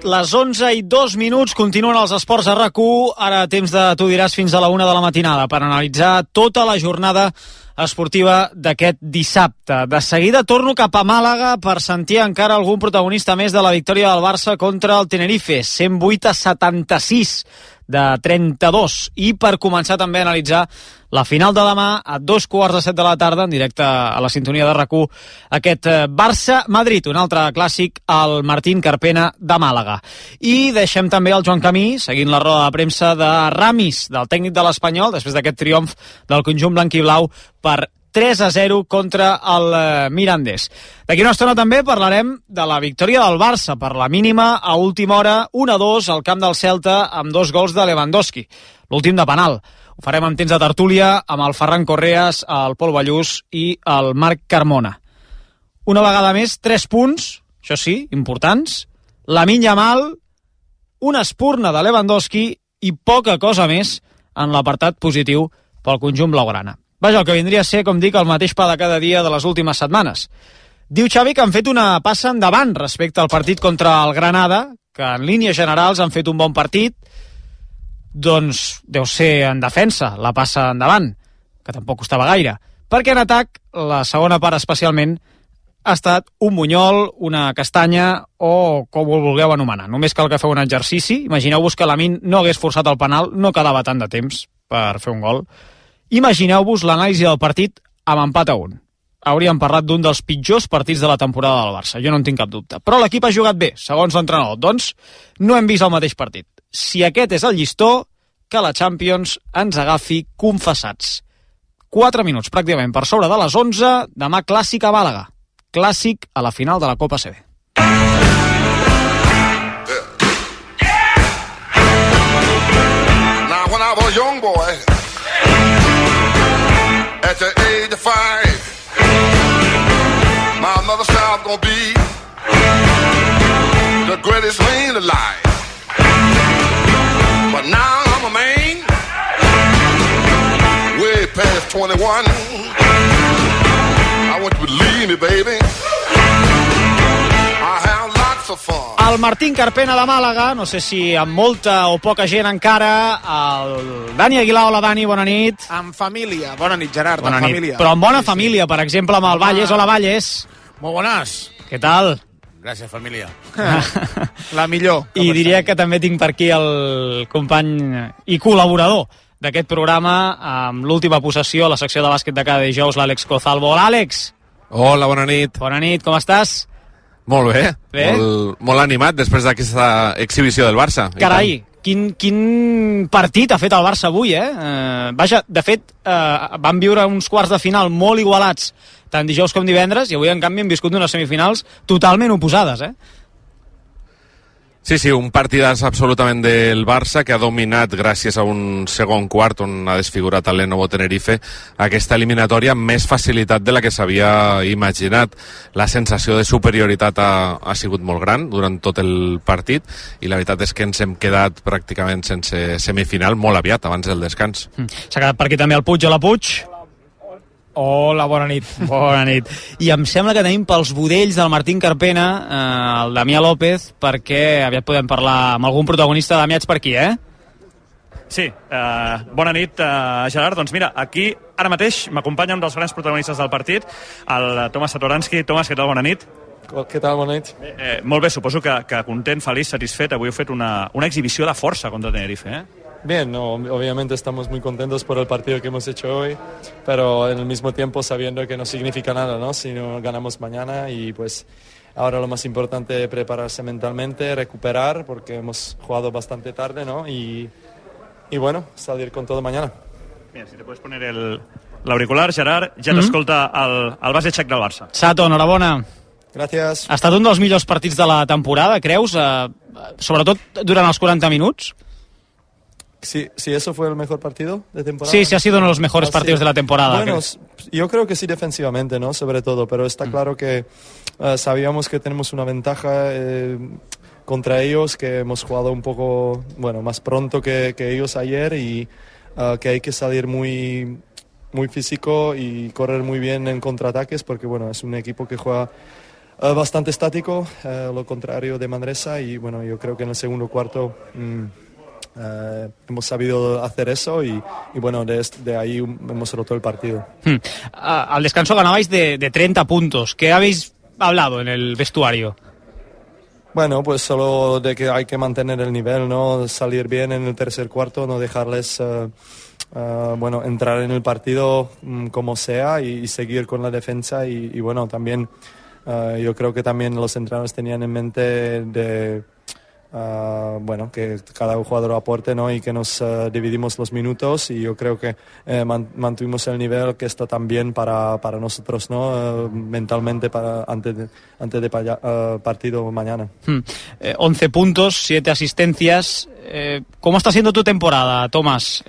Speaker 20: Les 11 i 2 minuts continuen els esports a rac Ara temps de tu diràs fins a la 1 de la matinada per analitzar tota la jornada esportiva d'aquest dissabte. De seguida torno cap a Màlaga per sentir encara algun protagonista més de la victòria del Barça contra el Tenerife, 108 a 76 de 32 i per començar també a analitzar la final de demà a dos quarts de set de la tarda en directe a la sintonia de rac aquest eh, Barça-Madrid, un altre clàssic al Martín Carpena de Màlaga. I deixem també el Joan Camí seguint la roda de premsa de Ramis del tècnic de l'Espanyol després d'aquest triomf del conjunt blanc i blau per 3 a 0 contra el eh, Mirandés. D'aquí una estona també parlarem de la victòria del Barça per la mínima a última hora 1 a 2 al camp del Celta amb dos gols de Lewandowski, l'últim de penal. Ho farem amb temps de tertúlia amb el Ferran Correas, el Pol Ballús i el Marc Carmona. Una vegada més, 3 punts, això sí, importants, la minya mal, una espurna de Lewandowski i poca cosa més en l'apartat positiu pel conjunt blaugrana. Vaja, el que vindria a ser, com dic, el mateix pa de cada dia de les últimes setmanes. Diu Xavi que han fet una passa endavant respecte al partit contra el Granada, que en línies generals han fet un bon partit, doncs deu ser en defensa la passa endavant, que tampoc costava gaire, perquè en atac, la segona part especialment, ha estat un bunyol, una castanya o com ho vulgueu anomenar. Només cal que feu un exercici. Imagineu-vos que la Min no hagués forçat el penal, no quedava tant de temps per fer un gol. Imagineu-vos l'anàlisi del partit amb empat a un. Hauríem parlat d'un dels pitjors partits de la temporada del Barça, jo no en tinc cap dubte. Però l'equip ha jugat bé, segons l'entrenador. Doncs no hem vist el mateix partit. Si aquest és el llistó, que la Champions ens agafi confessats. 4 minuts pràcticament per sobre de les 11, demà clàssic a Màlaga. Clàssic a la final de la Copa CB.
Speaker 21: Now, when I was young boy, at the age of five, my mother said I was gonna be the greatest man alive. But now I'm a man, way past 21. I want you to believe me, baby.
Speaker 20: El Martín Carpena de Màlaga, no sé si amb molta o poca gent encara, el Dani Aguilar, hola Dani, bona nit.
Speaker 4: En família. Bona nit, Gerard,
Speaker 20: Bona
Speaker 4: en
Speaker 20: nit.
Speaker 4: família.
Speaker 20: Però amb bona família, per exemple, amb el Valles. Hola, Valles.
Speaker 5: Molt bones.
Speaker 20: Què tal?
Speaker 5: Gràcies, família.
Speaker 4: La millor.
Speaker 20: I diria que també tinc per aquí el company i col·laborador d'aquest programa amb l'última possessió a la secció de bàsquet de cada dijous, l'Àlex Cozalvo. Hola, Àlex.
Speaker 22: Hola, bona nit.
Speaker 20: Bona nit, com estàs?
Speaker 22: Molt bé.
Speaker 20: Bé?
Speaker 22: Molt, molt animat després d'aquesta exhibició del Barça.
Speaker 20: Carai, quin, quin partit ha fet el Barça avui, eh? eh vaja, de fet, eh, van viure uns quarts de final molt igualats tant dijous com divendres, i avui, en canvi, hem viscut unes semifinals totalment oposades, eh?
Speaker 22: Sí, sí, un partidàs absolutament del Barça que ha dominat gràcies a un segon quart on ha desfigurat el Lenovo Tenerife aquesta eliminatòria amb més facilitat de la que s'havia imaginat. La sensació de superioritat ha, ha sigut molt gran durant tot el partit i la veritat és que ens hem quedat pràcticament sense semifinal molt aviat abans del descans.
Speaker 20: S'ha quedat per aquí també el Puig o la Puig. Hola, bona nit. Bona nit. I em sembla que tenim pels budells del Martín Carpena eh, el Damià López perquè aviat podem parlar amb algun protagonista. Damià, ets per aquí, eh?
Speaker 6: Sí, eh, bona nit, eh, Gerard. Doncs mira, aquí ara mateix m'acompanya un dels grans protagonistes del partit, el Tomas Satoransky. Tomas, què tal? Bona nit.
Speaker 23: Què tal? Bona nit.
Speaker 6: Eh, molt bé, suposo que, que content, feliç, satisfet. Avui heu fet una, una exhibició de força contra Tenerife, eh?
Speaker 23: Bien, no, obviamente estamos muy contentos por el partido que hemos hecho hoy, pero en el mismo tiempo sabiendo que no significa nada, ¿no? Si no ganamos mañana y pues ahora lo más importante es prepararse mentalmente, recuperar, porque hemos jugado bastante tarde, ¿no? Y, y bueno, salir con todo mañana.
Speaker 6: Mira, si te puedes poner el l'auricular, Gerard, ja
Speaker 20: Mhm.
Speaker 6: t'escolta el, el base xec del Barça.
Speaker 20: Sato, enhorabona.
Speaker 23: Gràcies.
Speaker 20: Ha estat un dels millors partits de la temporada, creus? Eh, sobretot durant els 40 minuts?
Speaker 23: Si, si eso fue el mejor partido de temporada.
Speaker 20: Sí, sí ha sido uno de los mejores
Speaker 23: Ah, sí.
Speaker 20: partidos de la temporada.
Speaker 23: Bueno,
Speaker 20: creo.
Speaker 23: yo creo que sí defensivamente, ¿no? Sobre todo, pero está claro que eh, sabíamos que tenemos una ventaja eh, contra ellos, que hemos jugado un poco, bueno, más pronto que, que ellos ayer y eh, que hay que salir muy, muy físico y correr muy bien en contraataques porque, bueno, es un equipo que juega eh, bastante estático, lo contrario de Manresa y, bueno, yo creo que en el segundo cuarto... mm, eh, hemos sabido hacer eso y, y bueno, de, ahí um, hemos roto el partido.
Speaker 20: Hmm. Ah, al descanso ganabais de, de 30 puntos. ¿Qué habéis hablado en el vestuario?
Speaker 23: Bueno, pues solo de que hay que mantener el nivel, ¿no? Salir bien en el tercer cuarto, no dejarles, eh, eh, bueno, entrar en el partido mm, como sea y, y seguir con la defensa y, y bueno, también eh, yo creo que también los entrenadores tenían en mente de, eh, bueno, que cada jugador aporte, ¿no? Y que nos eh, dividimos los minutos y yo creo que eh, man- mantuvimos el nivel que está también para, para nosotros, ¿no? Eh, mentalmente para antes de, antes de eh, partido mañana.
Speaker 20: Hmm. Eh, 11 puntos, 7 asistencias. Eh, ¿Cómo está siendo tu temporada, Tomás?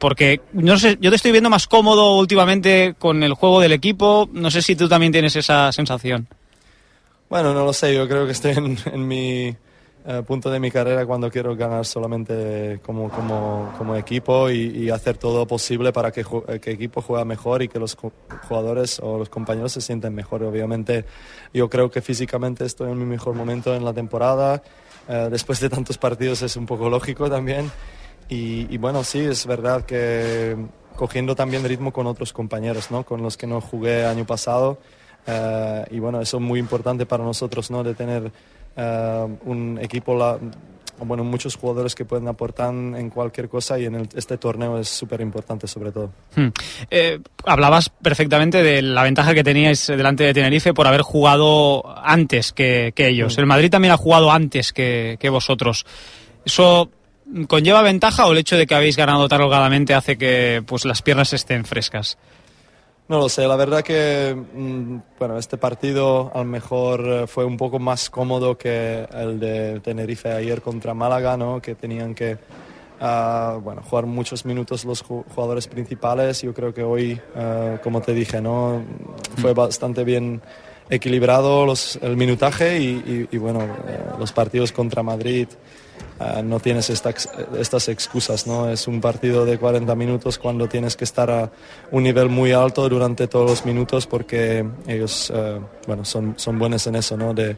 Speaker 20: Porque no sé, yo te estoy viendo más cómodo últimamente con el juego del equipo. No sé si tú también tienes esa sensación.
Speaker 23: Bueno, no lo sé, yo creo que estoy en, en mi eh, punto de mi carrera cuando quiero ganar solamente como, como, como equipo y, y hacer todo posible para que, que el equipo juegue mejor y que los ju- jugadores o los compañeros se sienten mejor. Obviamente yo creo que físicamente estoy en mi mejor momento en la temporada. Eh, después de tantos partidos es un poco lógico también. Y, y bueno, sí, es verdad que cogiendo también ritmo con otros compañeros, ¿no? Con los que no jugué año pasado. Eh, y bueno, eso es muy importante para nosotros, ¿no? De tener eh, un equipo, la- bueno, muchos jugadores que pueden aportar en cualquier cosa y en el- este torneo es súper importante sobre todo.
Speaker 20: Hmm. Eh, hablabas perfectamente de la ventaja que teníais delante de Tenerife por haber jugado antes que, que ellos.
Speaker 23: Mm.
Speaker 20: El Madrid también ha jugado antes que, que vosotros. ¿Eso conlleva ventaja o el hecho de que habéis ganado tan holgadamente hace que pues, las piernas estén frescas?
Speaker 23: No lo sé, la verdad que mm, bueno, este partido a lo mejor eh, fue un poco más cómodo que el de Tenerife ayer contra Málaga, ¿no? que tenían que ah, bueno, jugar muchos minutos los ju- jugadores principales. Yo creo que hoy, eh, como te dije, ¿no? fue bastante bien equilibrado los- el minutaje y, y- y, bueno, eh, los partidos contra Madrid eh, no tienes esta estas excusas, ¿no? Es un partido de 40 minutos cuando tienes que estar a un nivel muy alto durante todos los minutos porque ellos, eh, bueno, son, son buenos en eso, ¿no? De,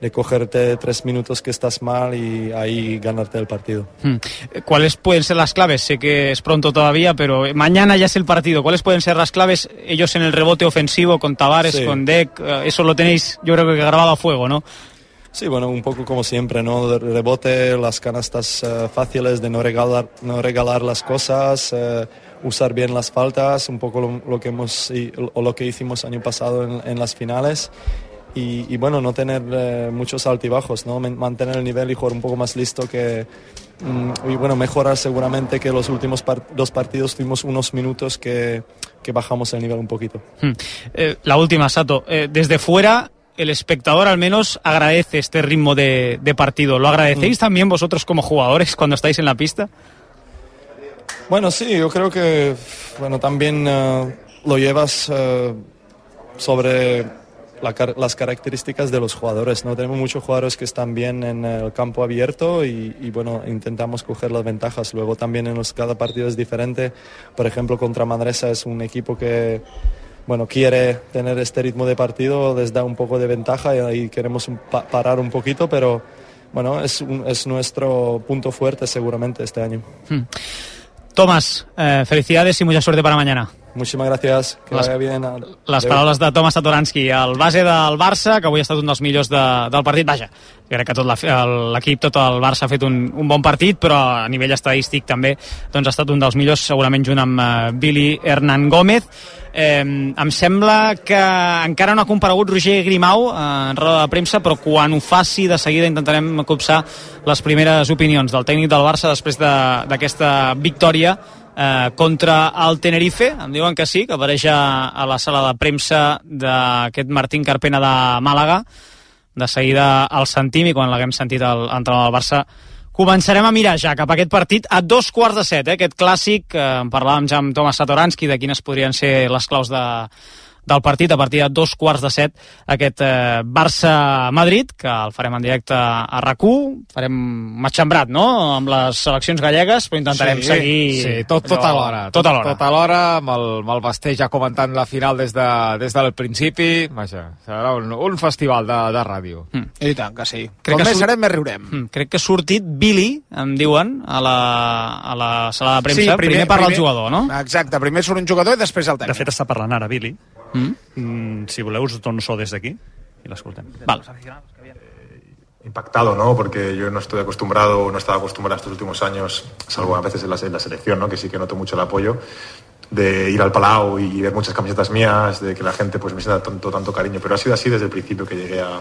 Speaker 23: de cogerte tres minutos que estás mal y ahí ganarte el partido.
Speaker 20: Hmm. ¿Cuáles pueden ser las claves? Sé que es pronto todavía, pero mañana ya es el partido. ¿Cuáles pueden ser las claves? Ellos en el rebote ofensivo con Tavares,
Speaker 23: Sí.
Speaker 20: con Deck, eh, eso lo tenéis yo creo que grabado a fuego, ¿no?
Speaker 23: Sí, bueno, un poco como siempre, ¿no? De rebote, las canastas eh, fáciles de no regalar, no regalar las cosas, eh, usar bien las faltas, un poco lo, que hemos o lo que hicimos año pasado en, las finales. Y, bueno, no tener eh, muchos altibajos, ¿no? Man- Mantener el nivel y jugar un poco más listo que... mm, y bueno, mejorar seguramente que los últimos dos partidos tuvimos unos minutos que, bajamos el nivel un poquito.
Speaker 20: Hmm. La última, Sato. Desde fuera, el espectador al menos agradece este ritmo de, de partido. ¿Lo agradecéis
Speaker 23: Mm.
Speaker 20: también vosotros como jugadores cuando estáis en la pista?
Speaker 23: Bueno, sí, yo creo que bueno, también eh, lo llevas eh, sobre la las características de los jugadores. ¿no? Tenemos muchos jugadores que están bien en el campo abierto y, y, bueno, intentamos coger las ventajas. Luego también en los, cada partido es diferente. Por ejemplo, contra Manresa es un equipo que bueno, quiere tener este ritmo de partido, les da un poco de ventaja y ahí queremos un- pa- parar un poquito, pero bueno, es, un- es nuestro punto fuerte seguramente este año.
Speaker 20: Hmm. Tomás, eh, felicidades y mucha suerte para mañana.
Speaker 23: Muchísimas gracias. Que
Speaker 20: Les-
Speaker 23: vaya bien.
Speaker 20: Les paraules de Thomas Satoranski, el base del Barça, que avui ha estat un dels millors de, del partit. Vaja, crec que tot l'equip, tot el Barça ha fet un, un bon partit, però a nivell estadístic també doncs, ha estat un dels millors, segurament junt amb eh, Billy Hernán Gómez. Eh, em sembla que encara no ha comparegut Roger Grimau eh, en roda de premsa, però quan ho faci de seguida intentarem copsar les primeres opinions del tècnic del Barça després de- d'aquesta victòria eh, contra el Tenerife. Em diuen que sí, que apareix a, la sala de premsa d'aquest Martín Carpena de Màlaga. De seguida el sentim i quan l'haguem sentit el entrenador del Barça començarem a mirar ja cap a aquest partit a dos quarts de set, eh? aquest clàssic eh, en parlàvem ja amb Thomas Satoranski de quines podrien ser les claus de, del partit a partir de dos quarts de set aquest eh, Barça-Madrid que el farem en directe a RAC1 farem matxembrat, no? amb les seleccions gallegues però intentarem
Speaker 3: Sí,
Speaker 20: seguir
Speaker 3: Sí, tot, tot
Speaker 20: allò-
Speaker 3: alhora.
Speaker 20: tot alhora
Speaker 3: Tot alhora, amb el, amb el Basté ja comentant la final des, de, des del principi. Vaja, serà un, un festival de, de ràdio.
Speaker 20: Mm.
Speaker 4: I tant que sí.
Speaker 20: Crec
Speaker 4: Com
Speaker 20: que
Speaker 4: més serem, més riurem.
Speaker 20: Mm, crec que ha sortit Billy, em diuen, a la, a la sala de premsa. primer, primer parla el jugador, no?
Speaker 4: Exacte, primer surt un jugador i després el
Speaker 6: De
Speaker 4: tècnic.
Speaker 6: fet, està parlant ara Billy.
Speaker 20: Mm?
Speaker 6: Mm, si voleu, us dono so des d'aquí i l'escoltem.
Speaker 20: Val.
Speaker 24: impactado, ¿no? Porque yo no estoy acostumbrado, no estaba acostumbrado estos últimos años, salvo a veces en la, en la selección, ¿no? Que sí que noto mucho el apoyo de ir al Palau y ver muchas camisetas mías, de que la gente pues me sienta tanto, tanto cariño. Pero ha sido así desde el principio que llegué a,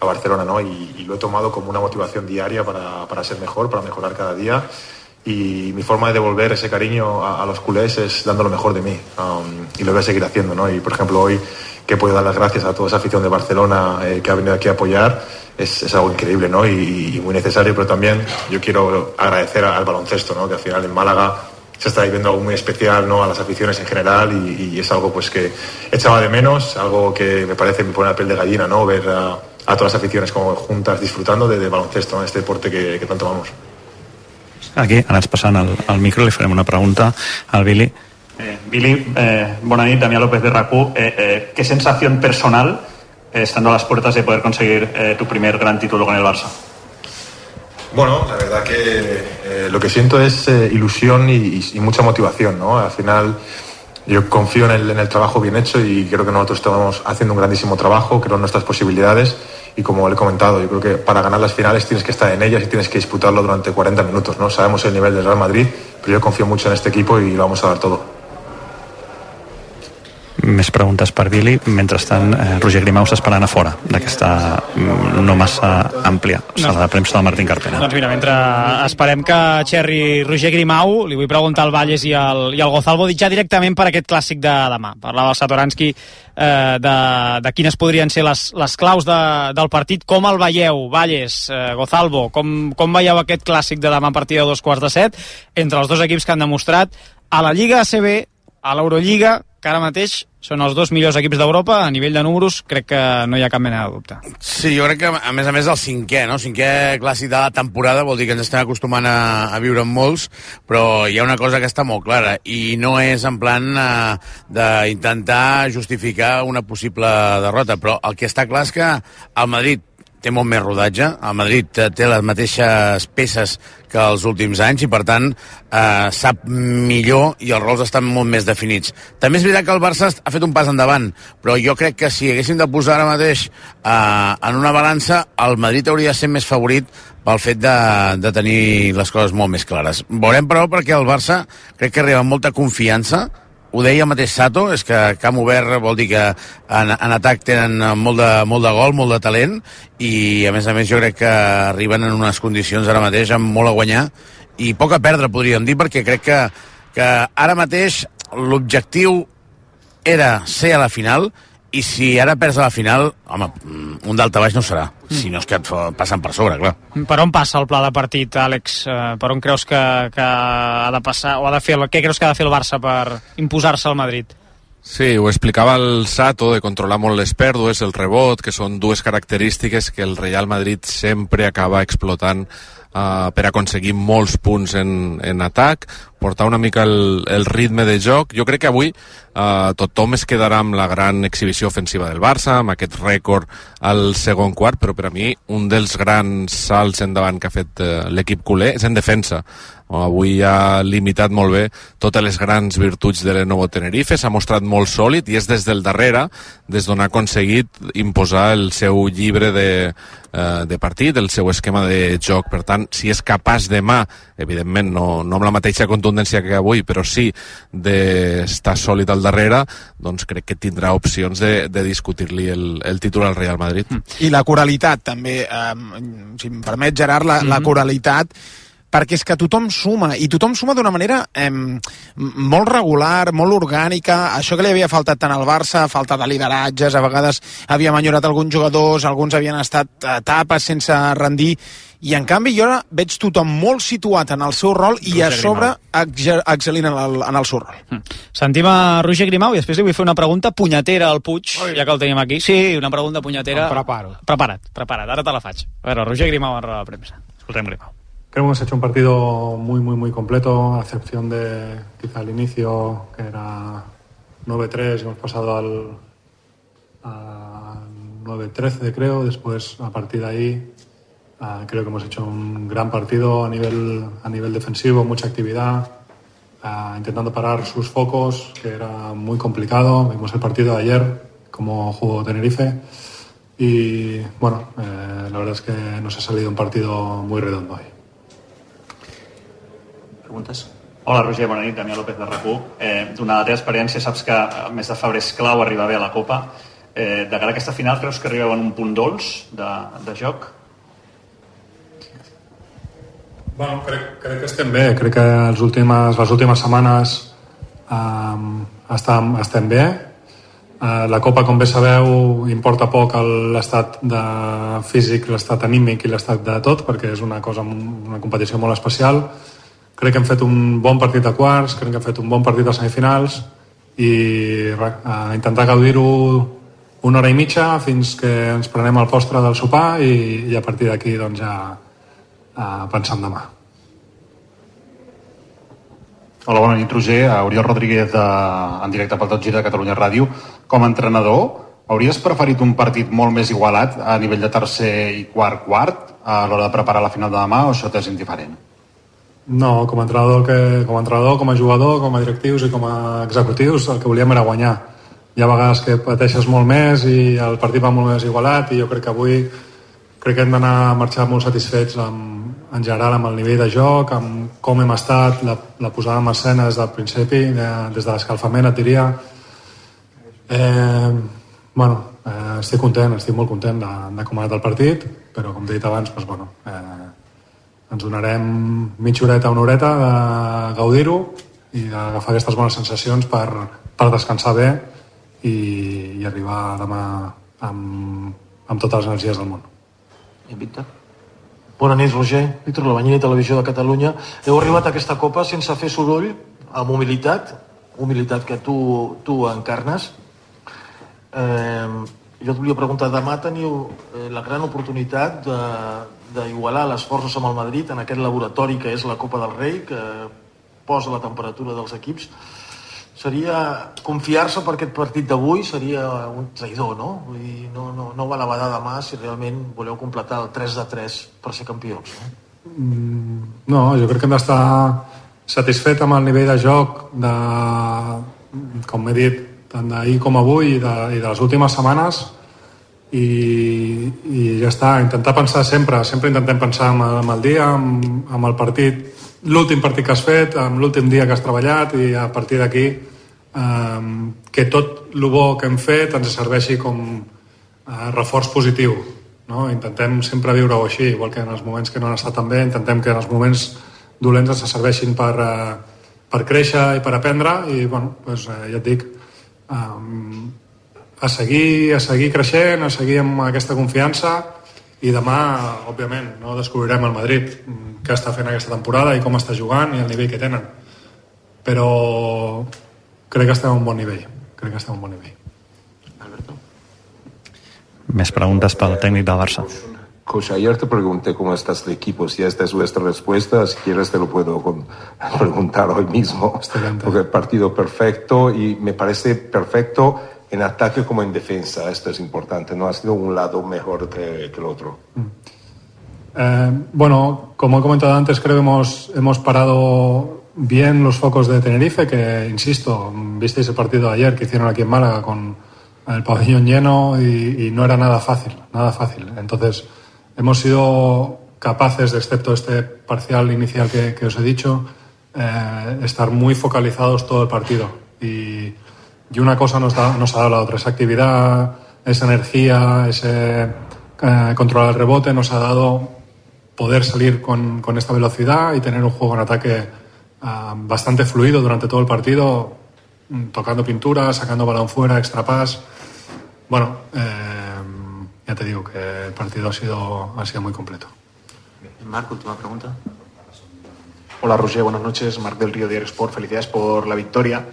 Speaker 24: a Barcelona, ¿no? Y, y lo he tomado como una motivación diaria para, para ser mejor, para mejorar cada día. Y mi forma de devolver ese cariño a, los culés es dando lo mejor de mí. Um, y lo voy a seguir haciendo, ¿no? Y por ejemplo, hoy que podido dar las gracias a toda esa afición de Barcelona eh, que ha venido aquí a apoyar, es, es algo increíble, ¿no? Y, muy necesario, pero también yo quiero agradecer al baloncesto, ¿no? Que al final en Málaga se está viviendo algo muy especial, ¿no? A las aficiones en general y, es algo pues que echaba de menos, algo que me parece me pone la piel de gallina, ¿no? Ver a, todas las aficiones como juntas disfrutando de baloncesto, ¿no? Este deporte que, que tanto amamos.
Speaker 6: Aquí, ara ens passant el, el micro, li farem una pregunta al Billy.
Speaker 25: Eh, Billy, eh, bona nit, Damián López de RACU. Eh, eh, ¿Qué sensación personal, eh, estando a las puertas de poder conseguir eh, tu primer gran título con el Barça?
Speaker 24: Bueno, la verdad que eh, lo que siento es eh, ilusión y, y- y mucha motivación, ¿no? Al final yo confío en el, en el trabajo bien hecho y creo que nosotros estamos haciendo un grandísimo trabajo, creo en nuestras posibilidades y como le he comentado, yo creo que para ganar las finales tienes que estar en ellas y tienes que disputarlo durante 40 minutos, ¿no? Sabemos el nivel del Real Madrid, pero yo confío mucho en este equipo y lo vamos a dar todo.
Speaker 6: Més preguntes per Billy. Mentrestant, eh, Roger Grimau està esperant a fora d'aquesta mm, no massa àmplia sala de premsa del Martín Carpena.
Speaker 20: Doncs mira, mentre esperem que xerri Roger Grimau, li vull preguntar al Valles i al, i al Gozalvo ja directament per aquest clàssic de demà. Parlava el Satoranski eh, de, de quines podrien ser les, les claus de, del partit. Com el veieu, Valles, eh, Gozalvo? Com, com veieu aquest clàssic de demà a partir de dos quarts de set entre els dos equips que han demostrat a la Lliga ACB a l'Eurolliga, que ara mateix són els dos millors equips d'Europa, a nivell de números crec que no hi ha cap mena de dubte.
Speaker 5: Sí, jo crec que, a més a més, el cinquè, no? Cinquè clàssic de la temporada, vol dir que ens estem acostumant a, a viure amb molts, però hi ha una cosa que està molt clara, i no és en plan eh, d'intentar justificar una possible derrota, però el que està clar és que el Madrid té molt més rodatge. El Madrid eh, té les mateixes peces que els últims anys i, per tant, eh, sap millor i els rols estan molt més definits. També és veritat que el Barça ha fet un pas endavant, però jo crec que si haguéssim de posar ara mateix eh, en una balança, el Madrid hauria de ser més favorit pel fet de, de tenir les coses molt més clares. Veurem, però, perquè el Barça crec que arriba amb molta confiança, ho deia el mateix Sato, és que camp obert vol dir que en, en atac tenen molt de, molt de gol, molt de talent, i a més a més jo crec que arriben en unes condicions ara mateix amb molt a guanyar i poc a perdre, podríem dir, perquè crec que, que ara mateix l'objectiu era ser a la final i si ara perds a la final, home, mm, un daltabaix no serà, si no és que et fa- passen per sobre, clar.
Speaker 20: Per on passa el pla de partit, Àlex? Eh, Per on creus que, que ha de passar, o ha de fer, el- què creus que ha de fer el Barça per imposar-se al Madrid?
Speaker 22: Sí, ho explicava el Sato, de controlar molt les pèrdues, el rebot, que són dues característiques que el Real Madrid sempre acaba explotant uh, per aconseguir molts punts en, en atac, portar una mica el, el ritme de joc. Jo crec que avui uh, tothom es quedarà amb la gran exhibició ofensiva del Barça, amb aquest rècord al segon quart, però per a mi un dels grans salts endavant que ha fet uh, l'equip culer és en defensa. Avui ha limitat molt bé totes les grans virtuts de Lenovo Tenerife, s'ha mostrat molt sòlid i és des del darrere, des d'on ha aconseguit imposar el seu llibre de, eh, de partit, el seu esquema de joc. Per tant, si és capaç demà, evidentment no, no amb la mateixa contundència que avui, però sí d'estar sòlid al darrere, doncs crec que tindrà opcions de, de discutir-li el, el títol al Real Madrid.
Speaker 4: I la coralitat, també, eh, si em permet, Gerard, la, la coralitat perquè és que tothom suma, i tothom suma d'una manera eh, molt regular, molt orgànica, això que li havia faltat tant al Barça, falta de lideratges, a vegades havia enyorat alguns jugadors, alguns havien estat a tapes sense rendir, i en canvi jo ara veig tothom molt situat en el seu rol i a
Speaker 20: Roger
Speaker 4: sobre ex- excel·lint en el, en el seu rol.
Speaker 20: Sentim a Roger Grimau i després li vull fer una pregunta punyetera al Puig, ja que el tenim aquí. Sí, una pregunta punyetera.
Speaker 26: Em preparo.
Speaker 20: Prepara't, prepara't, ara te la faig. A veure, Roger Grimau en roda de premsa. Escoltem Grimau.
Speaker 27: Creo que hemos hecho un partido muy, muy, muy completo, a excepción de quizá al inicio, que era 9-3, y hemos pasado al a 9-13, creo. Después, a partir de ahí, ah, creo que hemos hecho un gran partido a nivel, a nivel defensivo, mucha actividad, ah, intentando parar sus focos, que era muy complicado. Vimos el partido de ayer, como jugó Tenerife. Y bueno, eh, la verdad es que nos ha salido un partido muy redondo hoy.
Speaker 25: Preguntes? Hola, Roger, bona nit, Damià López de RAC1. Eh, donada la teva experiència, saps que el mes de febrer és clau arribar bé a la Copa. Eh, de cara a aquesta final, creus que arribeu en un punt dolç de, de joc?
Speaker 27: Bueno, crec, crec que estem bé. Crec que les últimes, les últimes setmanes um, estem, estem bé. Uh, la Copa, com bé sabeu, importa poc l'estat de físic, l'estat anímic i l'estat de tot, perquè és una cosa, una competició molt especial. Crec que hem fet un bon partit de quarts, crec que hem fet un bon partit de semifinals i uh, intentar gaudir-ho una hora i mitja fins que ens prenem el postre del sopar i, i a partir d'aquí doncs, ja pensar en demà.
Speaker 28: Hola, bona nit, Roger. Oriol Rodríguez, de, en directe pel Tot Gira de Catalunya Ràdio. Com a entrenador, hauries preferit un partit molt més igualat a nivell de tercer i quart quart a l'hora de preparar la final de demà o això t'és indiferent?
Speaker 27: No, com a entrenador, que, com a entrenador, com a jugador, com a directius i com a executius, el que volíem era guanyar. Hi ha vegades que pateixes molt més i el partit va molt més igualat i jo crec que avui crec que hem d'anar a marxar molt satisfets amb, en general amb el nivell de joc, amb com hem estat, la, la posada en escena des del principi, de, des de l'escalfament, et diria. Eh, bueno, eh, estic content, estic molt content de, de com ha anat el partit, però com he dit abans, doncs, bueno, eh, ens donarem mitja horeta, una horeta de gaudir-ho i d'agafar aquestes bones sensacions per, per descansar bé i, i arribar demà amb, amb totes les energies del món.
Speaker 29: I Víctor? Bona nit, Roger. Víctor Labanyini, Televisió de Catalunya. Heu arribat a aquesta copa sense fer soroll, amb humilitat, humilitat que tu, tu encarnes. Eh, jo et volia preguntar, demà teniu eh, la gran oportunitat d'igualar les forces amb el Madrid en aquest laboratori que és la Copa del Rei, que posa la temperatura dels equips. Seria confiar-se per aquest partit d'avui seria un traïdor, no? Vull dir, no, no, no val a badar demà si realment voleu completar el 3 de 3 per ser campions. No?
Speaker 27: Mm, No, jo crec que hem d'estar satisfet amb el nivell de joc de, com he dit, tant d'ahir com avui i de, i de les últimes setmanes i, i ja està, intentar pensar sempre, sempre intentem pensar amb, el- amb el dia, amb, amb el partit, l'últim partit que has fet, amb l'últim dia que has treballat i a partir d'aquí eh, que tot el bo que hem fet ens serveixi com eh, reforç positiu. No? Intentem sempre viure-ho així, igual que en els moments que no han estat tan bé, intentem que en els moments dolents ens serveixin per, eh, per créixer i per aprendre i bueno, doncs, eh, ja et dic um, a seguir, a seguir creixent, a seguir amb aquesta confiança i demà, òbviament, no descobrirem el Madrid mm, què està fent aquesta temporada i com està jugant i el nivell que tenen però crec que estem a un bon nivell crec que estem a un bon nivell
Speaker 6: Més preguntes pel tècnic del Barça.
Speaker 30: Coach, ayer te pregunté cómo estás de equipo. Si esta es vuestra respuesta, si quieres te lo puedo con- preguntar hoy mismo. Porque el partido perfecto y me parece perfecto en ataque como en defensa. Esto es importante. No ha sido un lado mejor que, que el otro.
Speaker 27: Eh, bueno, como he comentado antes, creo que hemos, hemos parado bien los focos de Tenerife, que, insisto, visteis el partido de ayer que hicieron aquí en Málaga con el pabellón lleno y, y no era nada fácil, nada fácil. Entonces, hemos sido capaces, excepto este parcial inicial que, que os he dicho, eh, estar muy focalizados todo el partido. Y, y una cosa nos, da- nos ha dado la otra, esa actividad, esa energía, ese eh, controlar el rebote, nos ha dado poder salir con, con esta velocidad y tener un juego en ataque ah, bastante fluido durante todo el partido, mm, tocando pintura, sacando balón fuera, extra pass. Bueno, eh, ya te digo que el partido ha sido, ha sido muy completo.
Speaker 31: Marc, última pregunta. Hola Roger, buenas noches. Marc del Río Diario Sport, felicidades por la victoria.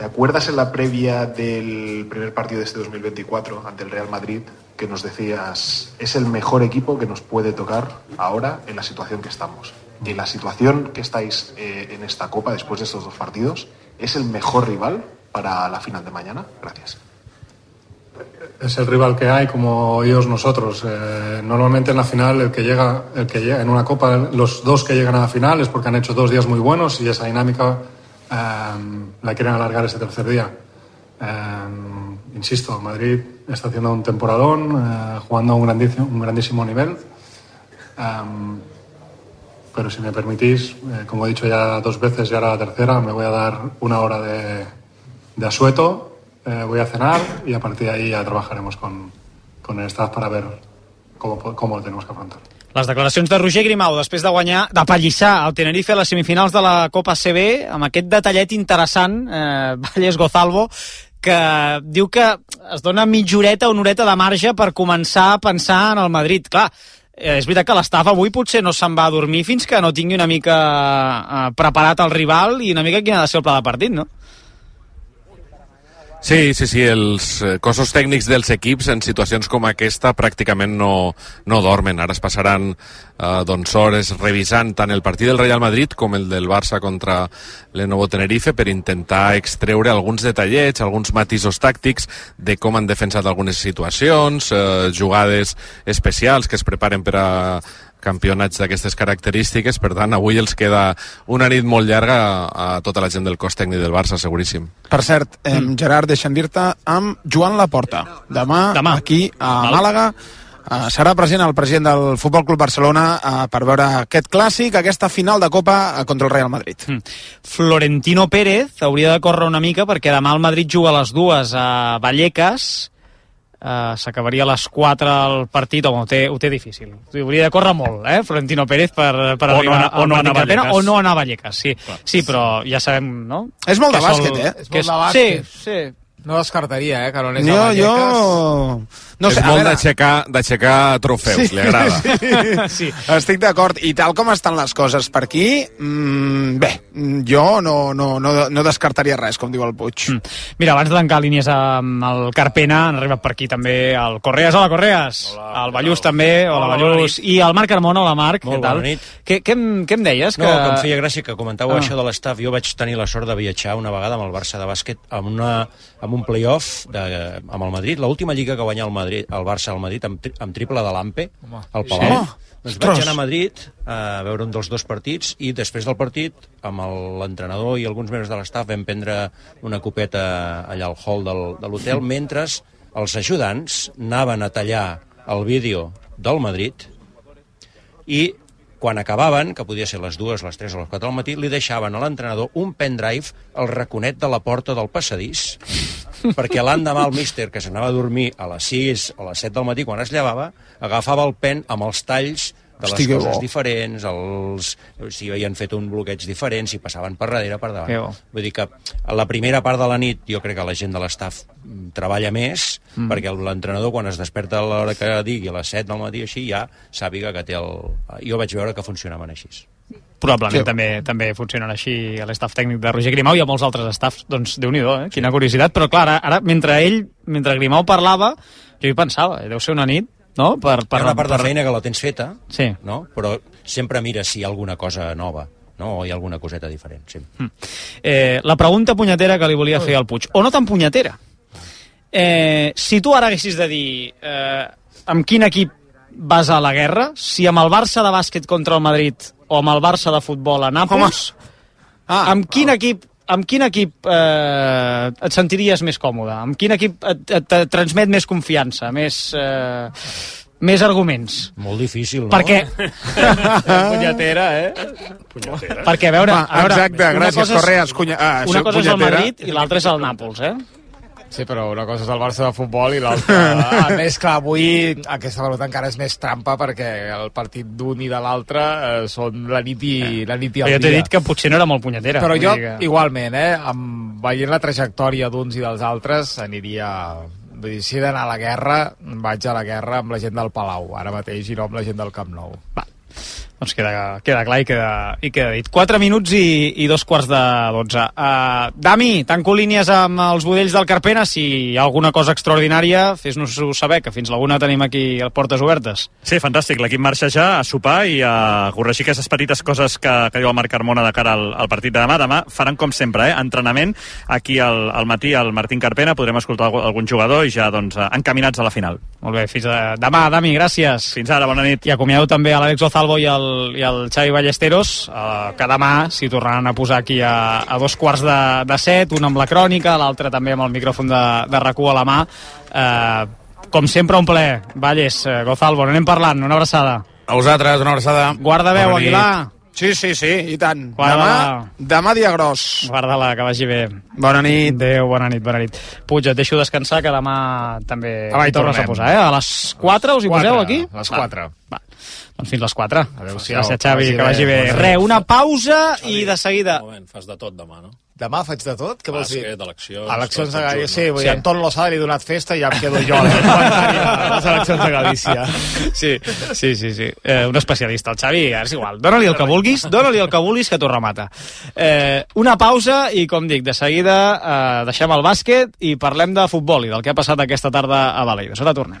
Speaker 31: ¿Te acuerdas en la previa del primer partido de este 2024 ante el Real Madrid que nos decías es el mejor equipo que nos puede tocar ahora en la situación que estamos? Y la situación que estáis eh, en esta Copa después de estos dos partidos, ¿es el mejor rival para la final de mañana? Gracias.
Speaker 27: Es el rival que hay, como ellos nosotros. Eh, normalmente en la final, el que llega, el que en una copa, los dos que llegan a la final es porque han hecho dos días muy buenos y esa dinámica eh, la quieren alargar ese tercer día. Eh, insisto, Madrid está haciendo un temporadón, eh, jugando a un grandísimo, un grandísimo nivel. Eh, pero si me permitís, eh, como he dicho ya dos veces y ahora la tercera, me voy a dar una hora de, de asueto, eh, voy a cenar y a partir de ahí ya trabajaremos con, con el staff para ver cómo, cómo lo tenemos que afrontar.
Speaker 20: Les declaracions de Roger Grimau després de guanyar, de pallissar el Tenerife a les semifinals de la Copa CB, amb aquest detallet interessant, eh, Valles Gozalvo, que diu que es dona mitja horeta o una horeta de marge per començar a pensar en el Madrid. Clar, eh, és veritat que l'estaf avui potser no se'n va a dormir fins que no tingui una mica eh, preparat el rival i una mica quin ha de ser el pla de partit, no?
Speaker 22: Sí, sí, sí, els eh, cossos tècnics dels equips en situacions com aquesta pràcticament no, no dormen. Ara es passaran eh, doncs, hores revisant tant el partit del Real Madrid com el del Barça contra l'Enovo Tenerife per intentar extreure alguns detallets, alguns matisos tàctics de com han defensat algunes situacions, eh, jugades especials que es preparen per a campionats d'aquestes característiques, per tant, avui els queda una nit molt llarga a, a tota la gent del cos tècnic del Barça, seguríssim.
Speaker 32: Per cert, eh, Gerard, deixa'm dir-te amb Joan Laporta. Demà, Demà. aquí a
Speaker 20: Val.
Speaker 32: Màlaga eh, serà present el president del Futbol Club Barcelona eh, per veure aquest clàssic, aquesta final de Copa eh, contra el Real Madrid.
Speaker 20: Mm. Florentino Pérez hauria de córrer una mica perquè demà el Madrid juga a les dues a Vallecas uh, s'acabaria a les 4 el partit home, ho té, ho té difícil hauria de córrer molt, eh, Florentino Pérez per, per
Speaker 6: O no
Speaker 20: arribar
Speaker 6: anar- o no anar a Vallecas.
Speaker 20: o no anar a Vallecas sí, sí però ja sabem no?
Speaker 32: És molt de
Speaker 20: Que sol-
Speaker 32: bàsquet, eh?
Speaker 3: És molt de bàsquet.
Speaker 20: sí, sí
Speaker 3: No descartaria, eh, que no anés a
Speaker 32: Jo,
Speaker 3: Vallecas.
Speaker 32: jo No
Speaker 22: és
Speaker 32: sé, a
Speaker 22: molt d'aixecar trofeus, li agrada.
Speaker 32: sí. Estic d'acord. I tal com estan les coses per aquí, mm, bé, jo no, no, no, no descartaria res, com diu el Puig. Mm.
Speaker 20: Mira, abans de tancar línies amb el Carpena, han arribat per aquí també el Correas. Hola, Correas. Hola, el Ballús també. Hola,
Speaker 26: Hola,
Speaker 20: Ballús. I el Marc Carmona. Hola, Marc.
Speaker 26: Molt
Speaker 20: què tal?
Speaker 26: bona nit.
Speaker 20: Què, què, em, què em deies?
Speaker 26: No, que em feia gràcia que comentàveu
Speaker 20: Ah.
Speaker 26: això de l'estaf. Jo vaig tenir la sort de viatjar una vegada amb el Barça de bàsquet amb, una, amb un playoff de, amb el Madrid, l'última lliga que guanyà el, Madrid, el Barça al Madrid amb, tri- amb triple de l'Ampe, al Palau.
Speaker 32: Sí?
Speaker 26: Doncs
Speaker 32: Ostres.
Speaker 26: vaig anar a Madrid a veure un dels dos partits i després del partit, amb el- l'entrenador i alguns membres de l'estaf vam prendre una copeta allà al hall del, de l'hotel, mentre els ajudants anaven a tallar el vídeo del Madrid i quan acabaven, que podia ser les dues, les 3 o les 4 del matí, li deixaven a l'entrenador un pendrive al raconet de la porta del passadís perquè l'endemà el míster, que s'anava a dormir a les 6 o les 7 del matí, quan es llevava, agafava el pen amb els talls de les
Speaker 32: Hosti, que
Speaker 26: coses
Speaker 32: bo.
Speaker 26: diferents, els, si havien fet un bloqueig diferent, si passaven per darrere, per davant. Vull dir que a la primera part de la nit jo crec que la gent de l'estaf treballa més,
Speaker 20: mm.
Speaker 26: perquè l'entrenador quan es desperta a l'hora que digui, a les 7 del matí així, ja sàpiga que té el... Jo vaig veure que funcionaven així.
Speaker 20: Probablement
Speaker 26: Sí.
Speaker 20: també també funcionen així l'estaf tècnic de Roger Grimau i a molts altres estafs. Doncs déu nhi eh? Quina curiositat. Però clar, ara, ara mentre ell, mentre Grimau parlava, jo hi pensava, eh, deu ser una nit, no? Per,
Speaker 26: Per, una part
Speaker 20: per...
Speaker 26: de feina que la tens feta,
Speaker 20: Sí.
Speaker 26: no? però sempre mira si hi ha alguna cosa nova no? o hi ha alguna coseta diferent. Sí.
Speaker 20: Eh, la pregunta punyetera que li volia fer al Puig, o no tan punyetera. Eh, si tu ara haguessis de dir eh, amb quin equip vas a la guerra, si amb el Barça de bàsquet contra el Madrid o amb el Barça de futbol a Nàpols,
Speaker 32: ah,
Speaker 20: amb quin equip amb quin equip eh, et sentiries més còmode? Amb quin equip et, et, et transmet més confiança, més, eh, més arguments?
Speaker 26: Molt difícil, no?
Speaker 20: Perquè... punyetera, eh?
Speaker 26: Punyetera.
Speaker 20: Perquè, a veure...
Speaker 32: Va,
Speaker 20: a veure
Speaker 32: exacte,
Speaker 20: una
Speaker 32: gràcies,
Speaker 20: cosa és-
Speaker 32: Correas, cunya- ah,
Speaker 20: una cosa és el. Madrid i l'altra és el Nàpols, eh?
Speaker 3: Sí, però una cosa és el Barça de futbol i l'altra... A més, clar, avui aquesta pelota encara és més trampa perquè el partit d'un i de l'altre eh, són la nit i, la nit i el
Speaker 20: Però jo t'he
Speaker 3: dia.
Speaker 20: dit que potser no era molt punyetera.
Speaker 3: Però jo,
Speaker 20: que-
Speaker 3: igualment, eh, amb, veient la trajectòria d'uns i dels altres, aniria... Vull dir, si he d'anar a la guerra, vaig a la guerra amb la gent del Palau, ara mateix, i no amb la gent del Camp Nou.
Speaker 20: Va. Doncs queda, queda clar i queda, i queda dit. 4 minuts i, i dos quarts de 12. Uh, Dami, tanco línies amb els budells del Carpena. Si hi ha alguna cosa extraordinària, fes-nos-ho saber, que fins l'alguna tenim aquí a portes obertes.
Speaker 6: Sí, fantàstic. L'equip marxa ja a sopar i a corregir aquestes petites coses que, que diu el Marc Carmona de cara al, al partit de demà. Demà faran com sempre, eh? entrenament. Aquí al, al matí el Martín Carpena podrem escoltar algun, jugador i ja doncs, encaminats a la final.
Speaker 20: Molt bé, fins a... demà, Dami, gràcies.
Speaker 6: Fins ara, bona nit.
Speaker 20: I acomiadeu també a l'Àlex Ozalvo i el, i el Xavi Ballesteros, eh, que demà s'hi tornaran a posar aquí a, a dos quarts de, de set, un amb la crònica, l'altre també amb el micròfon de, de rac a la mà. Eh, com sempre, un plaer. Valles, eh, Gozalvo, n'anem parlant. Una abraçada.
Speaker 22: A vosaltres, una abraçada.
Speaker 20: Guarda veu. Aguilar.
Speaker 32: Sí, sí, sí, i tant.
Speaker 20: Guarda-la.
Speaker 32: Demà, demà dia gros.
Speaker 20: Guarda-la, que vagi bé.
Speaker 32: Bona nit.
Speaker 20: Adéu, bona nit, bona nit. Puig, et deixo descansar, que demà també
Speaker 3: Demà hi
Speaker 20: tornes a posar, eh? A les 4 us hi poseu aquí?
Speaker 3: a les
Speaker 20: Va,
Speaker 3: quatre.
Speaker 20: Va. Doncs fins les 4.
Speaker 3: Adéu-siau.
Speaker 20: Gràcies, Xavi,
Speaker 3: Que
Speaker 20: que
Speaker 3: vagi bé.
Speaker 20: Re, una pausa i de seguida...
Speaker 33: moment, fas de tot demà, no?
Speaker 3: Demà faig de tot? Què vols dir?
Speaker 33: Bàsquet, eleccions...
Speaker 3: Eleccions de Galícia, sí, vull dir, Anton Lozada li ha donat festa i ja em quedo jo. eh, a les eleccions de Galícia.
Speaker 20: Sí, sí, sí. sí. Eh, un especialista, el Xavi, és igual. Dóna-li el que vulguis, dóna-li el que vulguis, que t'ho remata. Eh, una pausa i, com dic, de seguida eh, deixem el bàsquet i parlem de futbol i del que ha passat aquesta tarda a Balaidos. Ara tornem.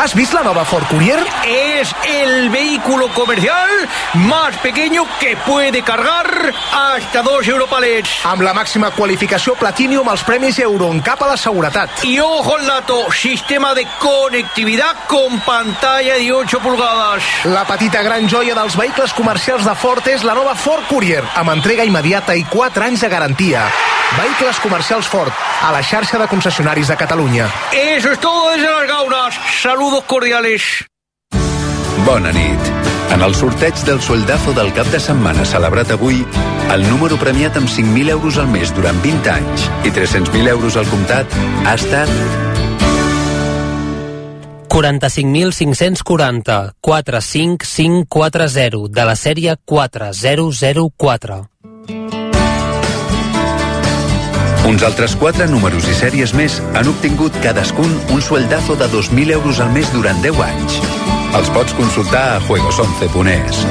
Speaker 33: ¿Has visto la nueva Ford Courier?
Speaker 34: Es el vehículo comercial más pequeño que puede cargar hasta dos Europalets.
Speaker 33: Amb la màxima qualificació Platinum als premis Euroncap a la seguretat.
Speaker 34: Y ojo al dato, sistema de conectividad con pantalla de 8 pulgadas.
Speaker 33: La petita gran joia dels vehicles comercials de Ford és la nova Ford Courier, amb entrega immediata i 4 anys de garantia. Vehicles comercials Ford, a la xarxa de concessionaris de Catalunya.
Speaker 34: Eso es todo desde las gaunas. Saludos cordiales.
Speaker 18: Bona nit. En el sorteig del sueldazo del cap de setmana celebrat avui, el número premiat amb 5.000 euros al mes durant 20 anys i 300.000 euros al comptat ha estat
Speaker 35: 45.540 45540 de la sèrie 4004.
Speaker 18: Uns altres quatre números i sèries més han obtingut cadascun un sueldazo de 2.000 euros al mes durant 10 anys. Els pots consultar a juegos11.es.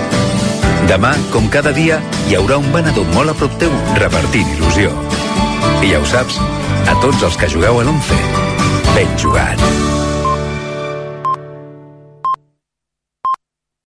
Speaker 18: Demà, com cada dia, hi haurà un venedor molt a prop teu repartint il·lusió. I ja ho saps, a tots els que jugueu a l'11, ben jugat.